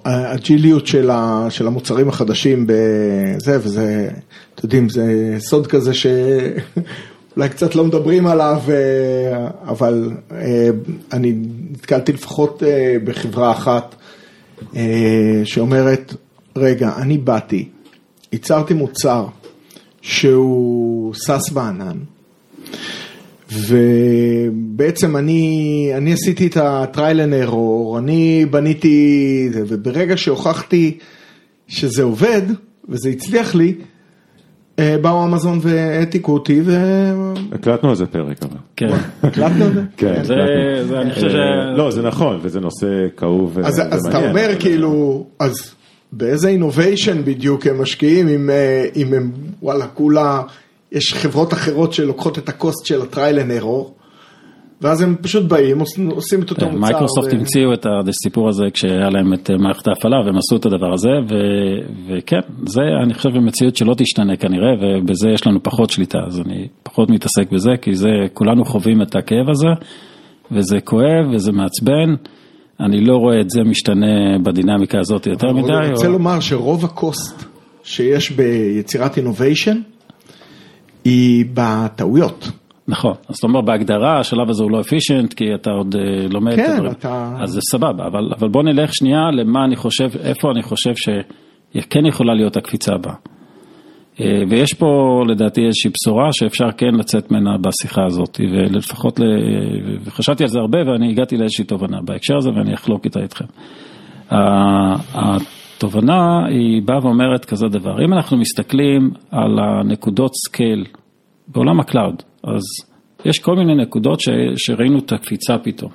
האג'יליות של, של המוצרים החדשים בזה, וזה, אתם יודעים, זה סוד כזה שאולי קצת לא מדברים עליו, אה, אבל אה, אני נתקלתי לפחות אה, בחברה אחת שאומרת, רגע, אני באתי, ייצרתי מוצר שהוא סס בענן, ובעצם אני, אני עשיתי את ה-trial and error, אני בניתי, וברגע שהוכחתי שזה עובד, וזה הצליח לי, אה, באו אמזון והעתיקו אותי ו... הקלטנו על זה פרק אבל. כן. הקלטנו על זה? כן, זה, זה, אני חושב ש... לא, זה נכון, וזה נושא כאוב ומעניין. אז אתה אומר כאילו, אז באיזה innovation בדיוק הם משקיעים, אם אה, הם, וואלה, כולה... יש חברות אחרות שלוקחות את ה cost של ה-trial and error, ואז הם פשוט באים, עושים את אותו כן, מוצר. מייקרוסופט המציאו את הסיפור הזה כשהיה להם את מערכת ההפעלה והם עשו את הדבר הזה, וכן, זה אני חושב במציאות שלא תשתנה כנראה, ובזה יש לנו פחות שליטה, אז אני פחות מתעסק בזה, כי זה, כולנו חווים את הכאב הזה, וזה כואב וזה מעצבן. אני לא רואה את זה משתנה בדינמיקה הזאת יותר מדי. אני רוצה לומר שרוב הקוסט שיש ביצירת אינוביישן, היא בטעויות. נכון, אז אתה אומר בהגדרה השלב הזה הוא לא efficient כי אתה עוד אה, לומד כן, את הדברים, אתה... אז זה סבבה, אבל, אבל בוא נלך שנייה למה אני חושב, איפה אני חושב שכן יכולה להיות הקפיצה הבאה. אה, ויש פה לדעתי איזושהי בשורה שאפשר כן לצאת ממנה בשיחה הזאת, ולפחות, ל... וחשבתי על זה הרבה ואני הגעתי לאיזושהי תובנה בהקשר הזה ואני אחלוק איתה איתכם. התובנה היא באה ואומרת כזה דבר, אם אנחנו מסתכלים על הנקודות scale בעולם ה cloud, אז יש כל מיני נקודות ש... שראינו את הקפיצה פתאום.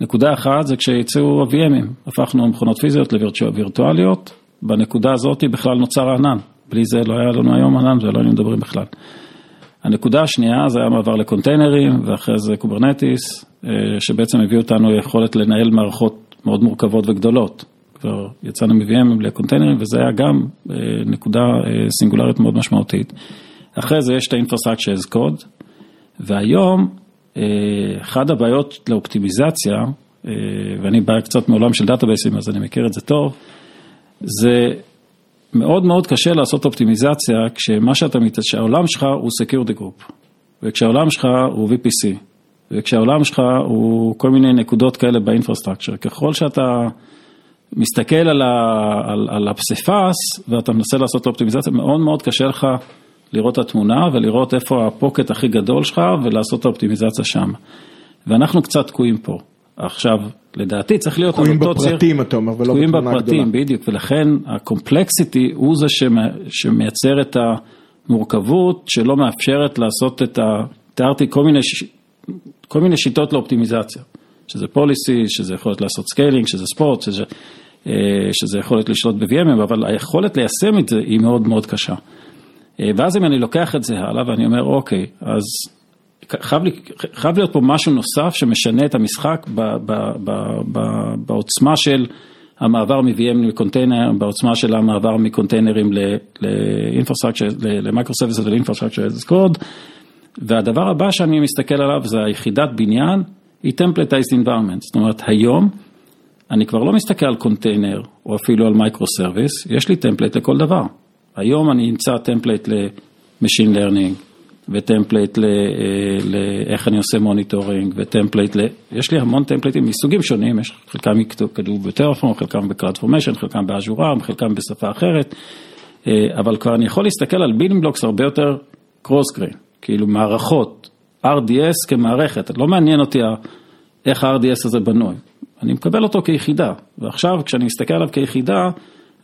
נקודה אחת זה כשיצאו ה-VMים, הפכנו מכונות פיזיות לווירטואליות, בנקודה הזאת בכלל נוצר הענן, בלי זה לא היה לנו היום ענן ולא היינו מדברים בכלל. הנקודה השנייה זה היה מעבר לקונטיינרים ואחרי זה Kubernetes, אה, שבעצם הביא אותנו יכולת לנהל מערכות מאוד מורכבות וגדולות. כבר יצאנו מ-VM לקונטיינרים וזה היה גם אה, נקודה אה, סינגולרית מאוד משמעותית. אחרי זה יש את ה-infrastructure as code, והיום אחת הבעיות לאופטימיזציה, ואני בא קצת מעולם של דאטאבייסים אז אני מכיר את זה טוב, זה מאוד מאוד קשה לעשות אופטימיזציה כשמה שאתה. כשהעולם שלך הוא Security Group, וכשהעולם שלך הוא VPC, וכשהעולם שלך הוא כל מיני נקודות כאלה ב infrastructure, ככל שאתה מסתכל על, ה... על, על הפסיפס ואתה מנסה לעשות אופטימיזציה, מאוד מאוד קשה לך לראות את התמונה ולראות איפה הפוקט הכי גדול שלך ולעשות את האופטימיזציה שם. ואנחנו קצת תקועים פה. עכשיו, לדעתי צריך להיות תקועים בפרטים אתה אומר, ולא בתמונה גדולה. תקועים בפרטים, בדיוק, ולכן הקומפלקסיטי הוא זה שמייצר את המורכבות שלא מאפשרת לעשות את ה... תיארתי כל מיני, כל מיני שיטות לאופטימיזציה, שזה policy, שזה יכולת לעשות scaling, שזה spot, שזה, אה, שזה יכולת לשלוט ב-VMים, אבל היכולת ליישם את זה היא מאוד מאוד קשה. אה, ואז אם אני לוקח את זה הלאה ואני אומר, אוקיי, אז חייב, חייב להיות פה משהו נוסף שמשנה את המשחק ב, ב, ב, ב, בעוצמה של המעבר מ-VM לקונטיינר, בעוצמה של המעבר מקונטיינרים ל microservices ול infrastructure as code, והדבר הבא שאני מסתכל עליו זה היחידת בניין, היא Templatized Environment, זאת אומרת היום אני כבר לא מסתכל על קונטיינר או אפילו על micro service, יש לי template לכל דבר. היום אני אמצא template ל-Machine Learning, ו-template לאיך אני עושה monitoring, ו-template ל... יש לי המון טמפלייטים מסוגים שונים, יש חלקם כתוב ב-Terraform, חלקם ב-CloudFormation, חלקם ב-Azure ARM, חלקם בשפה אחרת, אה, אבל כבר אני יכול להסתכל על building blocks הרבה יותר coarse grain, כאילו מערכות, RDS כמערכת, לא מעניין אותי איך ה-RDS הזה בנוי, אני מקבל אותו כיחידה, ועכשיו כשאני מסתכל עליו כיחידה,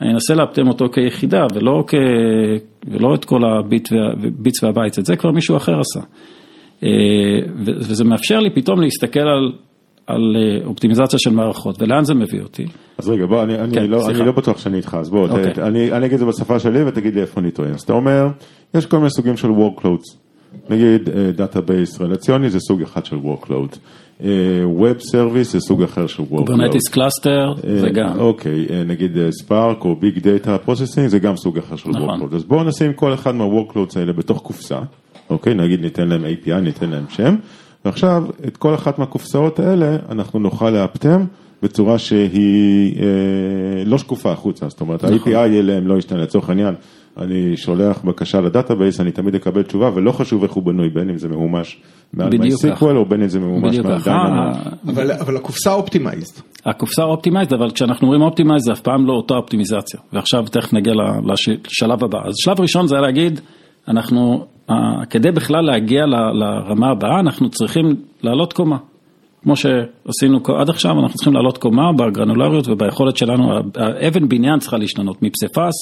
אני אנסה לאפטם אותו כיחידה ולא, כ... ולא את כל ה-bits וה-bytes, את זה כבר מישהו אחר עשה. אה, וזה מאפשר לי פתאום להסתכל על, על אה, אופטימיזציה של מערכות, ולאן זה מביא אותי. אז רגע, בוא, אני, אני, כן, לא, אני לא בטוח שאני איתך, אז בוא, okay. אוקיי. ת, אני, אני אגיד את זה בשפה שלי ותגיד לי איפה אני טועה. אז אתה אומר, יש כל מיני סוגים של workloads, נגיד database רלציוני זה סוג אחד של workload. Web Service זה סוג אחר של Workload. Kubernetes Cluster זה גם. אוקיי, נגיד Spark או Big Data Processing זה גם סוג אחר של נכון. Workload. אז בואו נשים כל אחד מה-Workloads האלה בתוך קופסה, אוקיי, נגיד ניתן להם API, ניתן להם שם, ועכשיו את כל אחת מהקופסאות האלה אנחנו נוכל לאפטם בצורה שהיא אה, לא שקופה החוצה, זאת אומרת נכון. ה-API אליהם לא ישתנה, לצורך העניין. אני שולח בקשה ל-database, אני תמיד אקבל תשובה, ולא חשוב איך הוא בנוי, בין אם זה ממומש מעל MySQL או בין אם זה ממומש מעל Dynamo. אבל הקופסה optimized. הקופסה optimized, אבל כשאנחנו אומרים optimized זה אף פעם לא אותה אופטימיזציה. ועכשיו תכף נגיע לשלב הבא. אז שלב ראשון זה היה להגיד, אנחנו, כדי בכלל להגיע לרמה הבאה, אנחנו צריכים לעלות קומה. כמו שעשינו עד עכשיו, אנחנו צריכים לעלות קומה בגרנולריות וביכולת שלנו, האבן בניין צריכה להשתנות מפסיפס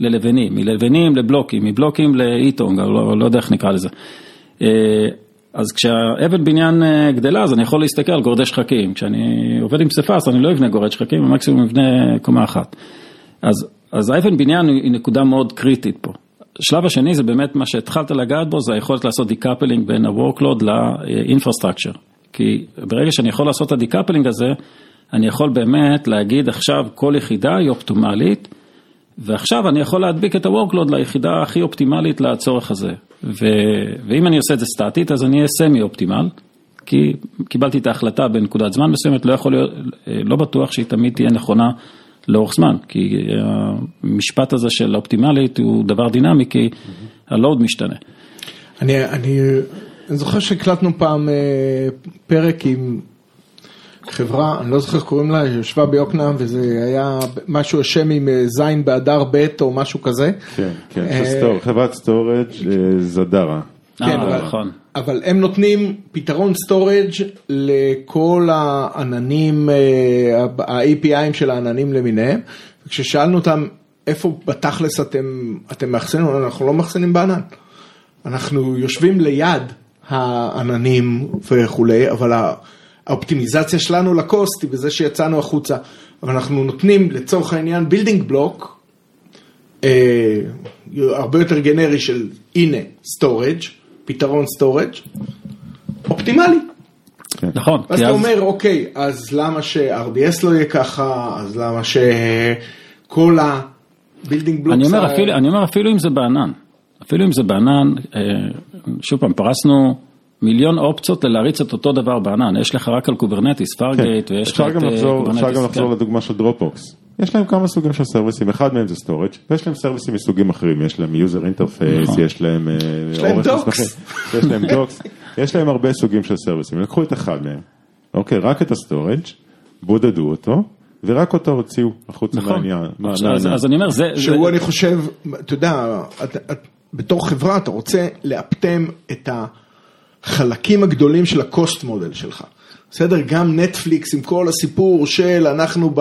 ללבנים, מלבנים לבלוקים, מבלוקים לאיטונג, לא, לא יודע איך נקרא לזה. אה, אז כשהאבן בניין אה, גדלה, אז אני יכול להסתכל על גורדי שחקים. כשאני עובד עם פסיפס, אני לא אבנה גורד שחקים, במקסימום אבנה קומה אחת. אז, אז האבן בניין היא נקודה מאוד קריטית פה. השלב השני זה באמת מה שהתחלת לגעת בו, זה היכולת לעשות decoupling בין ה-workload ל-infrastructure. כי ברגע שאני יכול לעשות את ה-decoupling הזה, אני יכול באמת להגיד עכשיו כל יחידה היא אופטימלית, ועכשיו אני יכול להדביק את ה-workload ליחידה הכי אופטימלית לצורך הזה. ו... ואם אני עושה את זה סטטית, אז אני אהיה semi optimal, כי קיבלתי את ההחלטה בנקודת זמן מסוימת, לא יכול להיות, לא בטוח שהיא תמיד תהיה נכונה לאורך זמן, כי המשפט הזה של אופטימלית הוא דבר דינמי, כי הלואוד משתנה. אני, אני, אני זוכר שהקלטנו פעם אה, פרק עם חברה, אני לא זוכר איך קוראים לה, יושבה ביוקנעם וזה היה משהו השם עם אה, זין באדר ב' או משהו כזה. כן, כן, אה, stor, חברת storage Zadara. כן, אה, אבל, נכון. אבל הם נותנים פתרון storage לכל העננים, אה, ה-APIים של העננים למיניהם, וכששאלנו אותם איפה בתכלס אתם, אתם מאחסנים, אנחנו לא מאחסנים בענן. אנחנו יושבים ליד העננים וכולי, אבל ה- האופטימיזציה שלנו ל-cost היא בזה שיצאנו החוצה, אבל אנחנו נותנים לצורך העניין building block, אה, הרבה יותר גנרי של הנה storage, פתרון storage, אופטימלי. נכון, אז אתה אז, אומר, אוקיי, אז למה ש-RDS לא יהיה ככה, אז למה שכל ה-building blocks... אני אומר, אפילו, אני אומר אפילו אם זה בענן, אפילו אם זה בענן, אה, שוב פעם, פרסנו מיליון אופציות ללהריץ את אותו דבר בענן, יש לך רק על Kubernetes, Fargate, ויש לך את גם אה, לחזור, אפשר Kubernetes, גם לחזור כן. לדוגמה של Dropbox. יש להם כמה סוגים של סרוויסים, אחד מהם זה storage ויש להם סרוויסים מסוגים אחרים, יש להם user interface, נכון. יש להם אה, docs. מסמכים, יש להם docs, יש להם הרבה סוגים של סרוויסים, לקחו את אחד מהם, אוקיי, רק את ה-storage, בודדו אותו, ורק אותו הוציאו החוצה נכון. מהעניין. אז, אני אומר, זה, שהוא אני חושב, אתה יודע, בתור חברה אתה רוצה לאפטם את החלקים הגדולים של הקוסט מודל שלך. בסדר? גם נטפליקס עם כל הסיפור של אנחנו ב...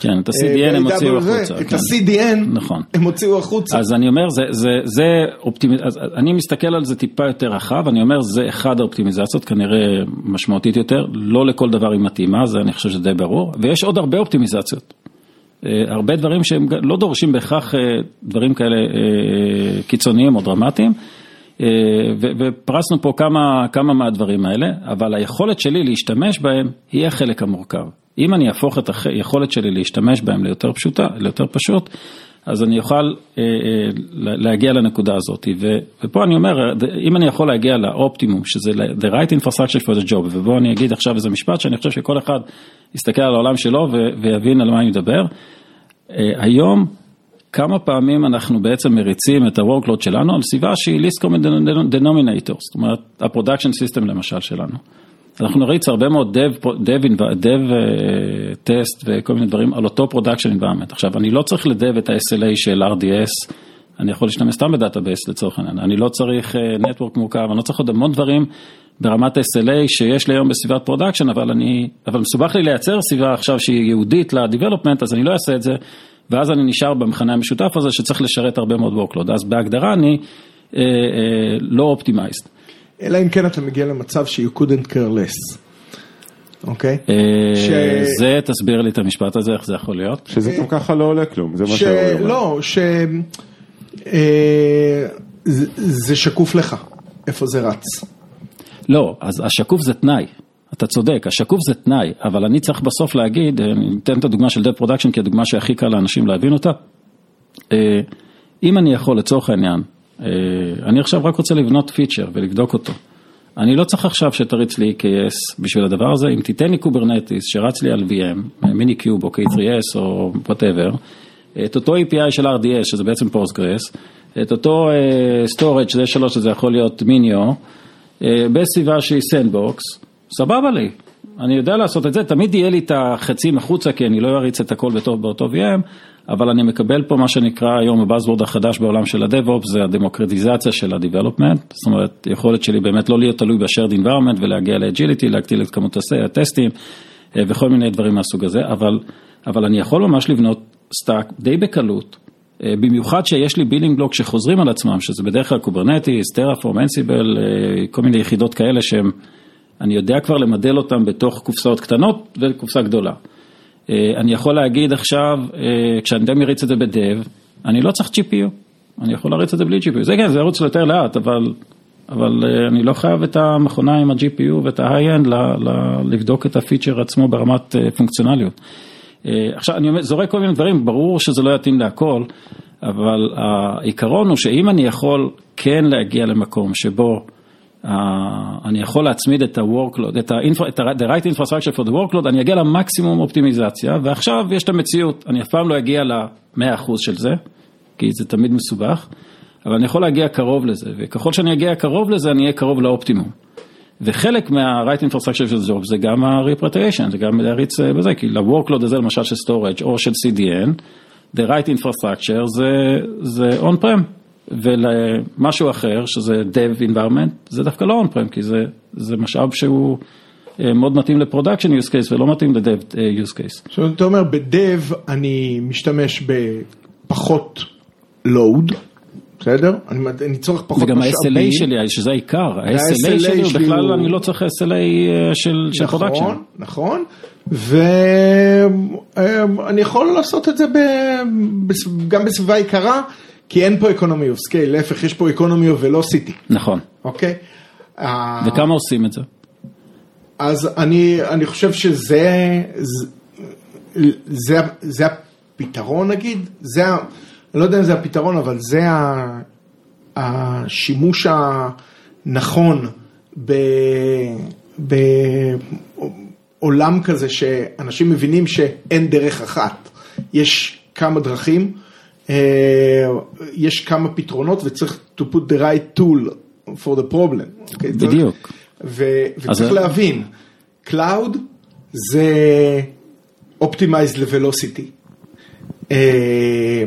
כן, את ה-CDN אה, הם ב- הוציאו החוצה, את כן. ה-CDN נכון. הם הוציאו החוצה. אז אני אומר, זה, זה, זה אופטימיז... אני מסתכל על זה טיפה יותר רחב, אני אומר, זה אחד האופטימיזציות, כנראה משמעותית יותר, לא לכל דבר היא מתאימה, זה אני חושב שזה די ברור, ויש עוד הרבה אופטימיזציות. אה, הרבה דברים שהם לא דורשים בהכרח אה, דברים כאלה קיצוניים או דרמטיים, ופרסנו פה כמה, כמה מהדברים האלה, אבל היכולת שלי להשתמש בהם היא החלק המורכב. אם אני אהפוך את היכולת שלי להשתמש בהם ליותר פשוטה, ליותר פשוט, אז אני אוכל אה, אה, להגיע לנקודה הזאת. ו- ופה אני אומר, אם אני יכול להגיע לאופטימום, שזה the right infrastructure for the job, ובו אני אגיד עכשיו איזה משפט שאני חושב שכל אחד יסתכל על העולם שלו ו- ויבין על מה אני מדבר. אה, היום, כמה פעמים אנחנו בעצם מריצים את ה-workload שלנו על סביבה שהיא least common denominator, זאת אומרת, ה-production system למשל שלנו. אנחנו נריץ הרבה מאוד dev, dev, dev אה, טסט וכל מיני דברים על אותו production environment. עכשיו, אני לא צריך ל-dev את ה-SLA של RDS, אני יכול להשתמש סתם ב-database לצורך העניין, אני לא צריך אה, network מורכב, אני לא צריך עוד המון דברים ברמת SLA שיש לי היום בסביבת production, אבל אני, אבל מסובך לי לייצר סביבה עכשיו שהיא ייעודית ל-development, אז אני לא אעשה את זה, ואז אני נשאר במכנה המשותף הזה שצריך לשרת הרבה מאוד workload. אז בהגדרה אני אה, אה, לא optimized. אלא אם כן אתה מגיע למצב ש- you couldn't care less. אוקיי? אה, ש- זה, תסביר לי את המשפט הזה, איך זה יכול להיות? שזה גם ככה לא עולה כלום, זה מה ש... אומר. לא, ש... אה, זה- זה שקוף לך, איפה זה רץ. לא, אז השקוף זה תנאי, אתה צודק, השקוף זה תנאי, אבל אני צריך בסוף להגיד, אה, אני אתן את הדוגמה של Dev Production כי הדוגמה שהכי קל לאנשים להבין אותה. אה, אם אני יכול לצורך העניין, אה, אני עכשיו רק רוצה לבנות פיצ'ר ולבדוק אותו. אני לא צריך עכשיו שתריץ לי EKS בשביל הדבר הזה, אם תיתן לי Kubernetes שרץ לי על VM, Minikube או K3S או whatever, את אותו API של RDS שזה בעצם Postgres, את אותו storage שזה S3 שזה יכול להיות MinIO, אה, בסביבה שהיא sandbox, סבבה לי, אני יודע לעשות את זה, תמיד יהיה לי את החצים החוצה כי אני לא אריץ את הכל בטוב באותו VM, אבל אני מקבל פה מה שנקרא היום ה buzzword החדש בעולם של ה-DevOps, זה הדמוקרטיזציה של ה-Development, זאת אומרת, יכולת שלי באמת לא להיות תלוי ב-shared environment ולהגיע ל-agility, להגדיל את כמות הטסטים אה, וכל מיני דברים מהסוג הזה, אבל, אבל אני יכול ממש לבנות stack די בקלות. אה, במיוחד שיש לי building block שחוזרים על עצמם, שזה בדרך כלל Kubernetes, Terraform, Ansible, כל מיני יחידות כאלה שהם, אני יודע כבר למדל אותם בתוך קופסאות קטנות וקופסה גדולה. אה, אני יכול להגיד עכשיו, אה, כשאני די מריץ את זה ב dev, אני לא צריך GPU, אני יכול להריץ את זה בלי GPU, זה כן, זה ירוץ יותר לאט, אבל, אבל אה, אני לא חייב את המכונה עם ה-GPU ואת ה-high-end לבדוק את הפיצ'ר עצמו ברמת פונקציונליות. עכשיו, אני זורק כל מיני דברים, ברור שזה לא יתאים להכל, אבל העיקרון הוא שאם אני יכול כן להגיע למקום שבו אני יכול להצמיד את ה-workload, את ה-infra- את ה- the right infrastructure for the workload, אני אגיע למקסימום אופטימיזציה, ועכשיו יש את המציאות, אני אף פעם לא אגיע ל-100% של זה, כי זה תמיד מסובך, אבל אני יכול להגיע קרוב לזה, וככל שאני אגיע קרוב לזה, אני אהיה קרוב לאופטימום. וחלק מה-right infrastructure של ג'וב זה גם ה-repatriation, זה גם להריץ אה, בזה, כי ל-workload הזה למשל של storage או של CDN, the right infrastructure זה on-prem, ולמשהו אחר שזה dev environment, זה דווקא לא on-prem, כי זה, זה משאב שהוא אה, מאוד מתאים ל-production use case ולא מתאים ל-dev אה, use case. עכשיו אתה אומר בדב אני משתמש בפחות load, בסדר? אני, אני צורך פחות וגם משאבים. ה-SLA שלי, שזה העיקר, ה-SLA ה-SLA שלי הוא שלי בכלל, הוא- אני לא צריך SLA אה, של של נכון, production. נכון, ואני יכול לעשות את זה ב... גם בסביבה יקרה, כי אין פה economy of scale, להפך, יש פה economy of velocity, נכון. אוקיי? אה, וכמה עושים את זה? אז אני, אני חושב שזה זה, זה, זה הפתרון נגיד, זה, אני לא יודע אם זה הפתרון, אבל זה השימוש הנכון ב, בעולם כזה שאנשים מבינים שאין דרך אחת, יש כמה דרכים, יש כמה פתרונות וצריך to put the right tool for the problem. אוקיי? צריך- בדיוק. ו- וצריך אז- להבין, Cloud זה Optimized ל-Velocity. אה,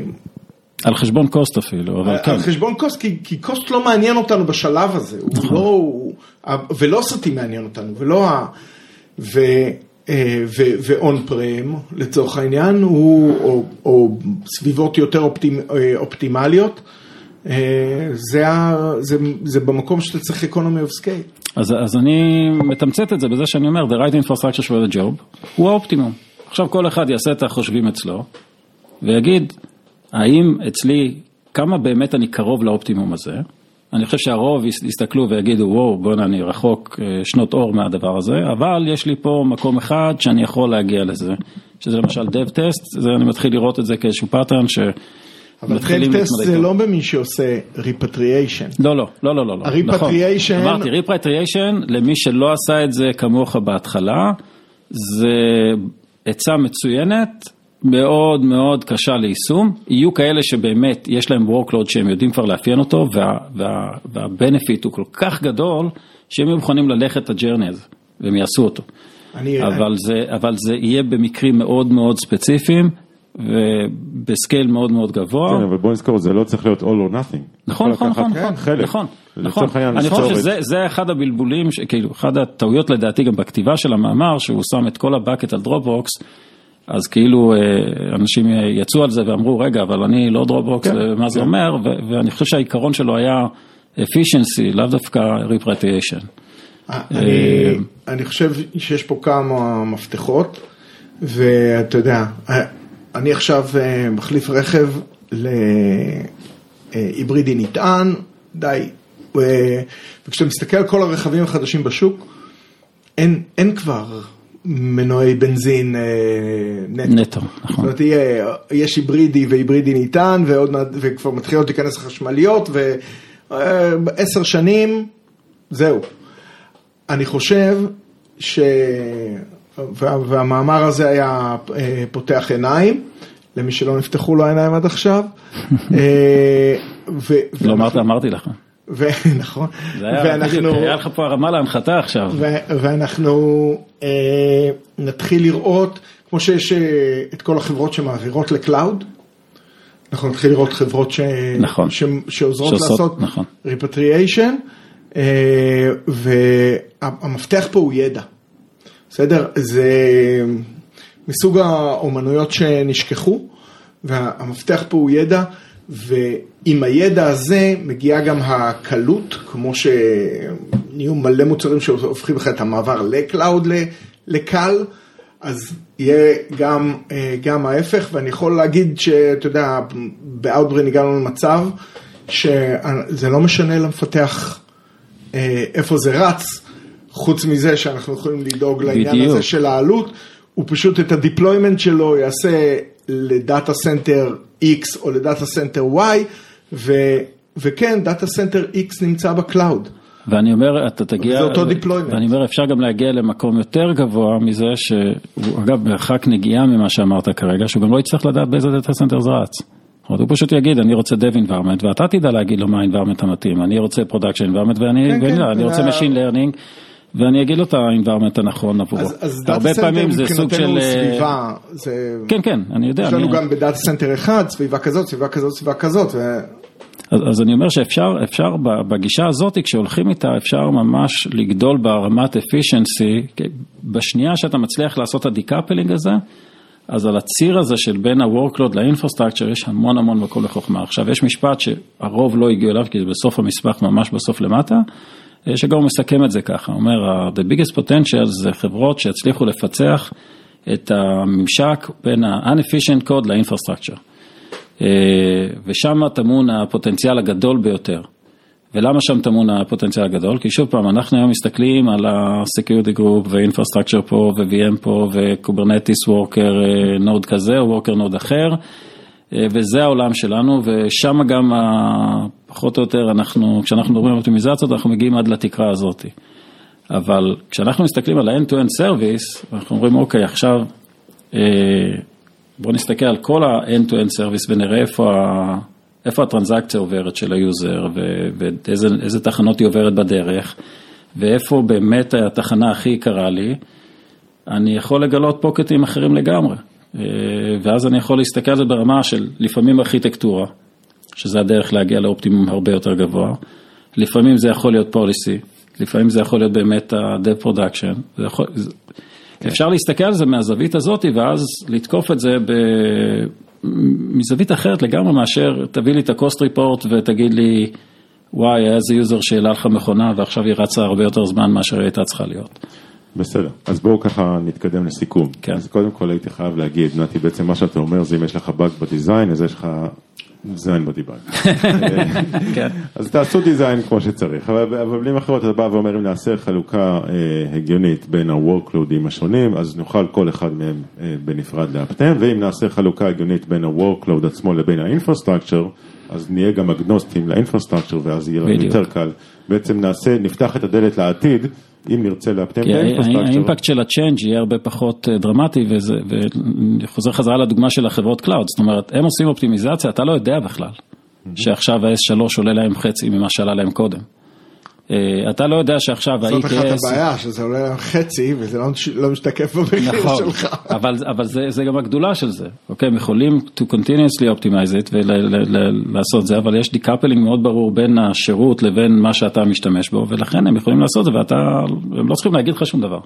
על חשבון קוסט אפילו, אבל כן. על חשבון קוסט, כי, כי קוסט לא מעניין אותנו בשלב הזה, הוא נכון. לא, ה-Velocity מעניין אותנו, ולא ה... ו... אה, ו- ו-on prem לצורך העניין, הוא, או, או סביבות יותר אופטימ, אה, אופטימליות, אה, זה, ה- זה, זה במקום שאתה צריך economy of scale. אז, אז אני מתמצת את זה בזה שאני אומר, the right infrastructure for the job הוא האופטימום. עכשיו כל אחד יעשה את החושבים אצלו, ויגיד, האם אצלי, כמה באמת אני קרוב לאופטימום הזה? אני חושב שהרוב יס- יסתכלו ויגידו, וואו, בוא'נה, אני רחוק אה, שנות אור מהדבר הזה, אבל יש לי פה מקום אחד שאני יכול להגיע לזה, שזה למשל dev test, זה, אני מתחיל לראות את זה כאיזשהו pattern ש... אבל מתחילים טסט זה. לא במי שעושה repatriation. לא, לא, לא, לא, לא. לא, ה-repatriation- נכון. אמרתי, repatriation, למי שלא עשה את זה כמוך בהתחלה, זה עצה מצוינת, מאוד מאוד קשה ליישום. יהיו כאלה שבאמת יש להם workload שהם יודעים כבר לאפיין אותו, וה, וה, וה-benefit הוא כל כך גדול, שהם יהיו מוכנים ללכת את ה journey הזה, והם יעשו אותו. אני, אבל זה, אבל זה יהיה במקרים מאוד מאוד ספציפיים, וב scale מאוד מאוד גבוה. כן, אבל בוא נזכור, זה לא צריך להיות all or nothing. נכון, נכון, לקחת נכון, חלק. נכון, נכון. אני חושב. שזה זה אחד הבלבולים, ש- כאילו, אחת הטעויות לדעתי גם בכתיבה של המאמר, שהוא שם את כל הבקט על Dropbox, אז כאילו אה, אנשים יצאו על זה ואמרו, רגע, אבל אני לא Dropbox, כן, מה זה כן. אומר, ו- ואני חושב שהעיקרון שלו היה efficiency, לאו דווקא repatriation. אני, אני חושב שיש פה כמה מפתחות, ואתה יודע, אני עכשיו אה, מחליף רכב להיברידי נטען, די. וכשאתה מסתכל על כל הרכבים החדשים בשוק, אין, אין כבר מנועי בנזין אה, נטו. נטו, זאת נכון. אומרת, יהיה, יש היברידי והיברידי ניתן, ועוד מעט, וכבר מתחילות להיכנס החשמליות, ועשר שנים, זהו. אני חושב ש... וה, והמאמר הזה היה אה, פותח עיניים, למי שלא נפתחו לו העיניים עד עכשיו. אה, ו, לא אמרת, אמרתי לך. נכון. ואנחנו, היה לך פה הרמה להנחתה עכשיו. ואנחנו אה, נתחיל לראות, כמו שיש אה, את כל החברות שמעבירות לקלאוד, אנחנו נתחיל לראות חברות ש... נכון. ש... שעוזרות שעושות, לעשות נכון. repatriation, אה, והמפתח פה הוא ידע, בסדר? זה מסוג האומנויות שנשכחו, והמפתח פה הוא ידע, ועם הידע הזה מגיעה גם הקלות, כמו שנהיו מלא מוצרים שהופכים לך את המעבר ל cloud לקל, אז יהיה גם, אה, גם ההפך, ואני יכול להגיד שאתה יודע, ב Outbrain הגענו למצב שזה לא משנה למפתח אה, איפה זה רץ, חוץ מזה שאנחנו יכולים לדאוג לעניין בדיוק. הזה של העלות, הוא פשוט את ה deployment שלו יעשה ל data center X או ל data center Y, ו, וכן, data center X נמצא ב cloud. ואני אומר, אתה תגיע, וזה אותו deployment. ואני אומר, אפשר גם להגיע למקום יותר גבוה מזה, שהוא אגב מרחק נגיעה ממה שאמרת כרגע, שהוא גם לא יצטרך לדעת באיזה data center זה רץ. זאת הוא פשוט יגיד, אני רוצה dev environment, ואתה תדע להגיד לו מה ה-environment המתאים, אני רוצה production environment, ואני, כן, ואני, כן, אני רוצה וה- machine learning, ואני אגיד לו את ה-environment הנכון עבורו. אז, data פעמים center זה סוג של... מבחינתנו אה, סביבה, זה... כן, כן, אני יודע. יש לנו אני... גם ב data center אחד, סביבה כזאת, סביבה כזאת, סביבה כזאת, ו... אז, אז אני אומר שאפשר, אפשר בגישה הזאת, כשהולכים איתה, אפשר ממש לגדול ברמת efficiency, בשנייה שאתה מצליח לעשות את ה decoupling הזה, אז על הציר הזה של בין ה-workload ל-infrastructure יש המון המון מקום לחוכמה. עכשיו יש משפט שהרוב לא הגיעו אליו, כי זה בסוף המסמך ממש בסוף למטה, שגם הוא מסכם את זה ככה, הוא אומר, the biggest potential זה חברות שהצליחו לפצח את הממשק בין ה-unefficient code ל-infrastructure. ושם טמון הפוטנציאל הגדול ביותר. ולמה שם טמון הפוטנציאל הגדול? כי שוב פעם, אנחנו היום מסתכלים על ה-Security Group ו-Infrastructure פה ו-VM פה ו-Kubernetes Worker node כזה או Worker node אחר, וזה העולם שלנו, ושם גם פחות או יותר אנחנו, כשאנחנו מדברים על אופטימיזציות, אנחנו מגיעים עד לתקרה הזאת. אבל כשאנחנו מסתכלים על ה-End-to-End Service, אנחנו אומרים, אוקיי, עכשיו בואו נסתכל על כל ה-End-to-End Service ונראה איפה. איפה הטרנזקציה עוברת של היוזר ואיזה תחנות היא עוברת בדרך ואיפה באמת התחנה הכי יקרה לי, אני יכול לגלות פקטים אחרים לגמרי. ואז אני יכול להסתכל על זה ברמה של לפעמים ארכיטקטורה, שזה הדרך להגיע לאופטימום הרבה יותר גבוה, לפעמים זה יכול להיות פוליסי, לפעמים זה יכול להיות באמת ה-dev production, זה יכול, אפשר להסתכל על זה מהזווית הזאת ואז לתקוף את זה ב... מזווית אחרת לגמרי מאשר תביא לי את ה-cost report ותגיד לי וואי היה איזה יוזר שהעלה לך מכונה ועכשיו היא רצה הרבה יותר זמן מאשר היא הייתה צריכה להיות. בסדר, אז בואו ככה נתקדם לסיכום. כן. אז קודם כל הייתי חייב להגיד, נתי, בעצם מה שאתה אומר זה אם יש לך באג בדיזיין, אז יש לך דיזיין בדיבאג. כן. אז תעשו דיזיין כמו שצריך, אבל במילים אחרות אתה בא ואומר אם נעשה חלוקה אה, הגיונית בין ה-workloadים השונים, אז נוכל כל אחד מהם אה, בנפרד לאפטם, ואם נעשה חלוקה הגיונית בין ה-workload עצמו לבין ה-infrastructure, אז נהיה גם אגנוסטים ל-infrastructure ואז יהיה לנו יותר קל. בעצם נעשה, נפתח את הדלת לעתיד. אם נרצה לאפטם את ה infrastructure. ה impact של ה change יהיה הרבה פחות דרמטי וחוזר חזרה לדוגמה של החברות cloud, זאת אומרת הם עושים אופטימיזציה, אתה לא יודע בכלל שעכשיו ה-S3 עולה להם חצי ממה שעלה להם קודם. אתה לא יודע שעכשיו ה-EKS... זאת אחת הבעיה, שזה עולה חצי וזה לא משתקף במחיר שלך. אבל זה גם הגדולה של זה, אוקיי? הם יכולים to continuously optimize it ולעשות זה, אבל יש decoupling מאוד ברור בין השירות לבין מה שאתה משתמש בו, ולכן הם יכולים לעשות את זה ואתה, הם לא צריכים להגיד לך שום דבר.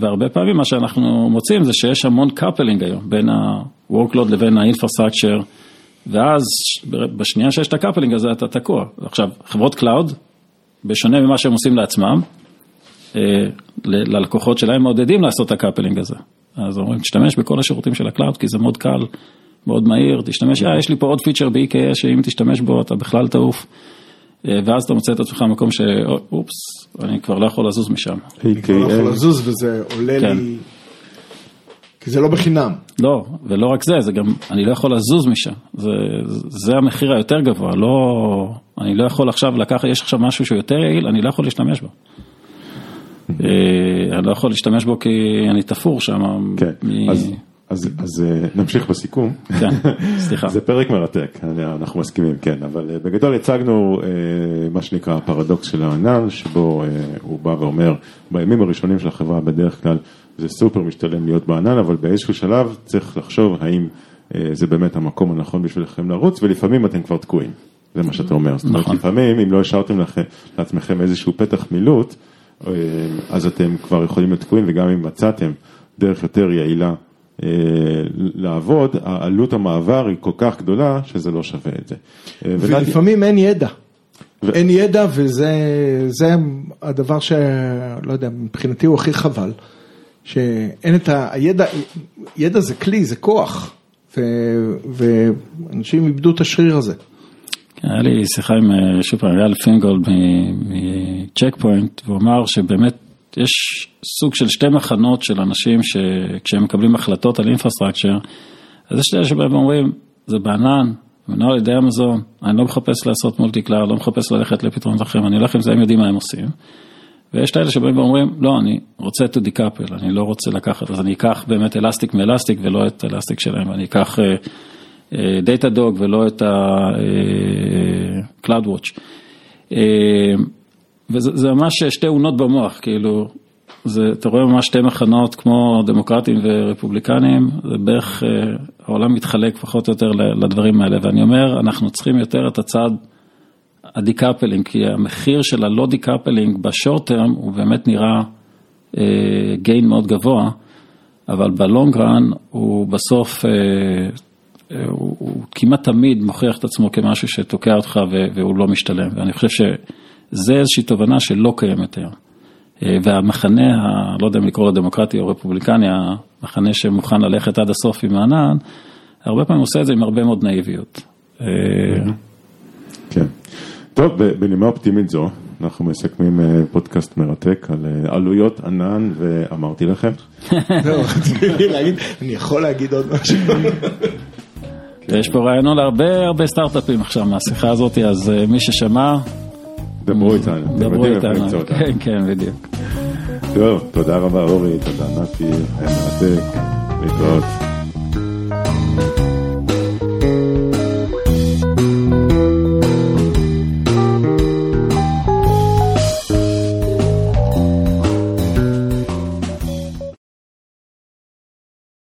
והרבה פעמים מה שאנחנו מוצאים זה שיש המון coupling היום בין ה-workload לבין ה-infrastructure. ואז בשנייה שיש את ה coupling הזה אתה תקוע. עכשיו, חברות cloud, בשונה ממה שהם עושים לעצמם, ללקוחות שלהם מעודדים לעשות את ה coupling הזה. אז אומרים, תשתמש בכל השירותים של ה cloud, כי זה מאוד קל, מאוד מהיר, תשתמש, אה, יש לי פה עוד פיצ'ר ב-EKS שאם תשתמש בו אתה בכלל תעוף. ואז אתה מוצא את עצמך במקום שאופס, אני כבר לא יכול לזוז משם. אני כבר לא יכול לזוז וזה עולה לי... כי זה לא בחינם. לא, ולא רק זה, זה גם, אני לא יכול לזוז משם, זה, זה המחיר היותר גבוה, לא, אני לא יכול עכשיו לקחת, יש עכשיו משהו שהוא יותר יעיל, אני לא יכול להשתמש בו. אני לא יכול להשתמש בו כי אני תפור שם. כן, מ... אז, אז, אז נמשיך בסיכום. כן, סליחה. זה פרק מרתק, אנחנו מסכימים, כן, אבל בגדול הצגנו מה שנקרא הפרדוקס של הענן, שבו הוא בא ואומר, בימים הראשונים של החברה בדרך כלל, זה סופר משתלם להיות בענן, אבל באיזשהו שלב צריך לחשוב האם זה באמת המקום הנכון בשבילכם לרוץ, ולפעמים אתם כבר תקועים, זה מה שאתה אומר. זאת אומרת, לפעמים אם לא השארתם לעצמכם איזשהו פתח מילוט, אז אתם כבר יכולים להיות תקועים, וגם אם מצאתם דרך יותר יעילה לעבוד, העלות המעבר היא כל כך גדולה שזה לא שווה את זה. ולפעמים אין ידע. אין ידע וזה הדבר שלא יודע, מבחינתי הוא הכי חבל. שאין את הידע, ידע זה כלי, זה כוח, ואנשים איבדו את השריר הזה. היה לי שיחה עם, שוב פעם, אייל פינגולד מצ'ק פוינט, והוא אמר שבאמת יש סוג של שתי מחנות של אנשים שכשהם מקבלים החלטות על infrastructure, אז יש כאלה שבהם אומרים, זה בענן, מנוהל על ידי אמזון, אני לא מחפש לעשות multi cloud, לא מחפש ללכת לפתרונות אחרים, אני הולך עם זה, הם יודעים מה הם עושים. ויש את האלה שבאים ואומרים, לא, אני רוצה to decouple, אני לא רוצה לקחת, אז אני אקח באמת Elastic מ Elastic ולא את Elastic שלהם, אני אקח Data uh, Dog ולא את ה-cloud uh, watch. Uh, וזה ממש שתי אונות במוח, כאילו, זה, אתה רואה ממש שתי מחנות כמו דמוקרטים ורפובליקנים, זה בערך, העולם מתחלק פחות או יותר לדברים האלה, ואני אומר, אנחנו צריכים יותר את הצד ה decoupling, כי המחיר של הלא decoupling ב short term הוא באמת נראה gain מאוד גבוה, אבל ב long run הוא בסוף, הוא, הוא כמעט תמיד מוכיח את עצמו כמשהו שתוקע אותך והוא לא משתלם, ואני חושב שזה איזושהי תובנה שלא קיימת היום. והמחנה, לא יודע אם לקרוא לו דמוקרטי או רפובליקני, המחנה שמוכן ללכת עד הסוף עם הענן, הרבה פעמים עושה את זה עם הרבה מאוד נאיביות. כן. טוב, בנימה אופטימית זו, אנחנו מסכמים פודקאסט מרתק על עלויות ענן, ואמרתי לכם. אני יכול להגיד עוד משהו. יש פה רעיונות להרבה הרבה סטארט-אפים עכשיו מהשיחה הזאת, אז מי ששמע... דברו איתנו. דברו איתנו, כן, כן, בדיוק. טוב, תודה רבה אורי, תודה נתי, היה מרתק, להתראות.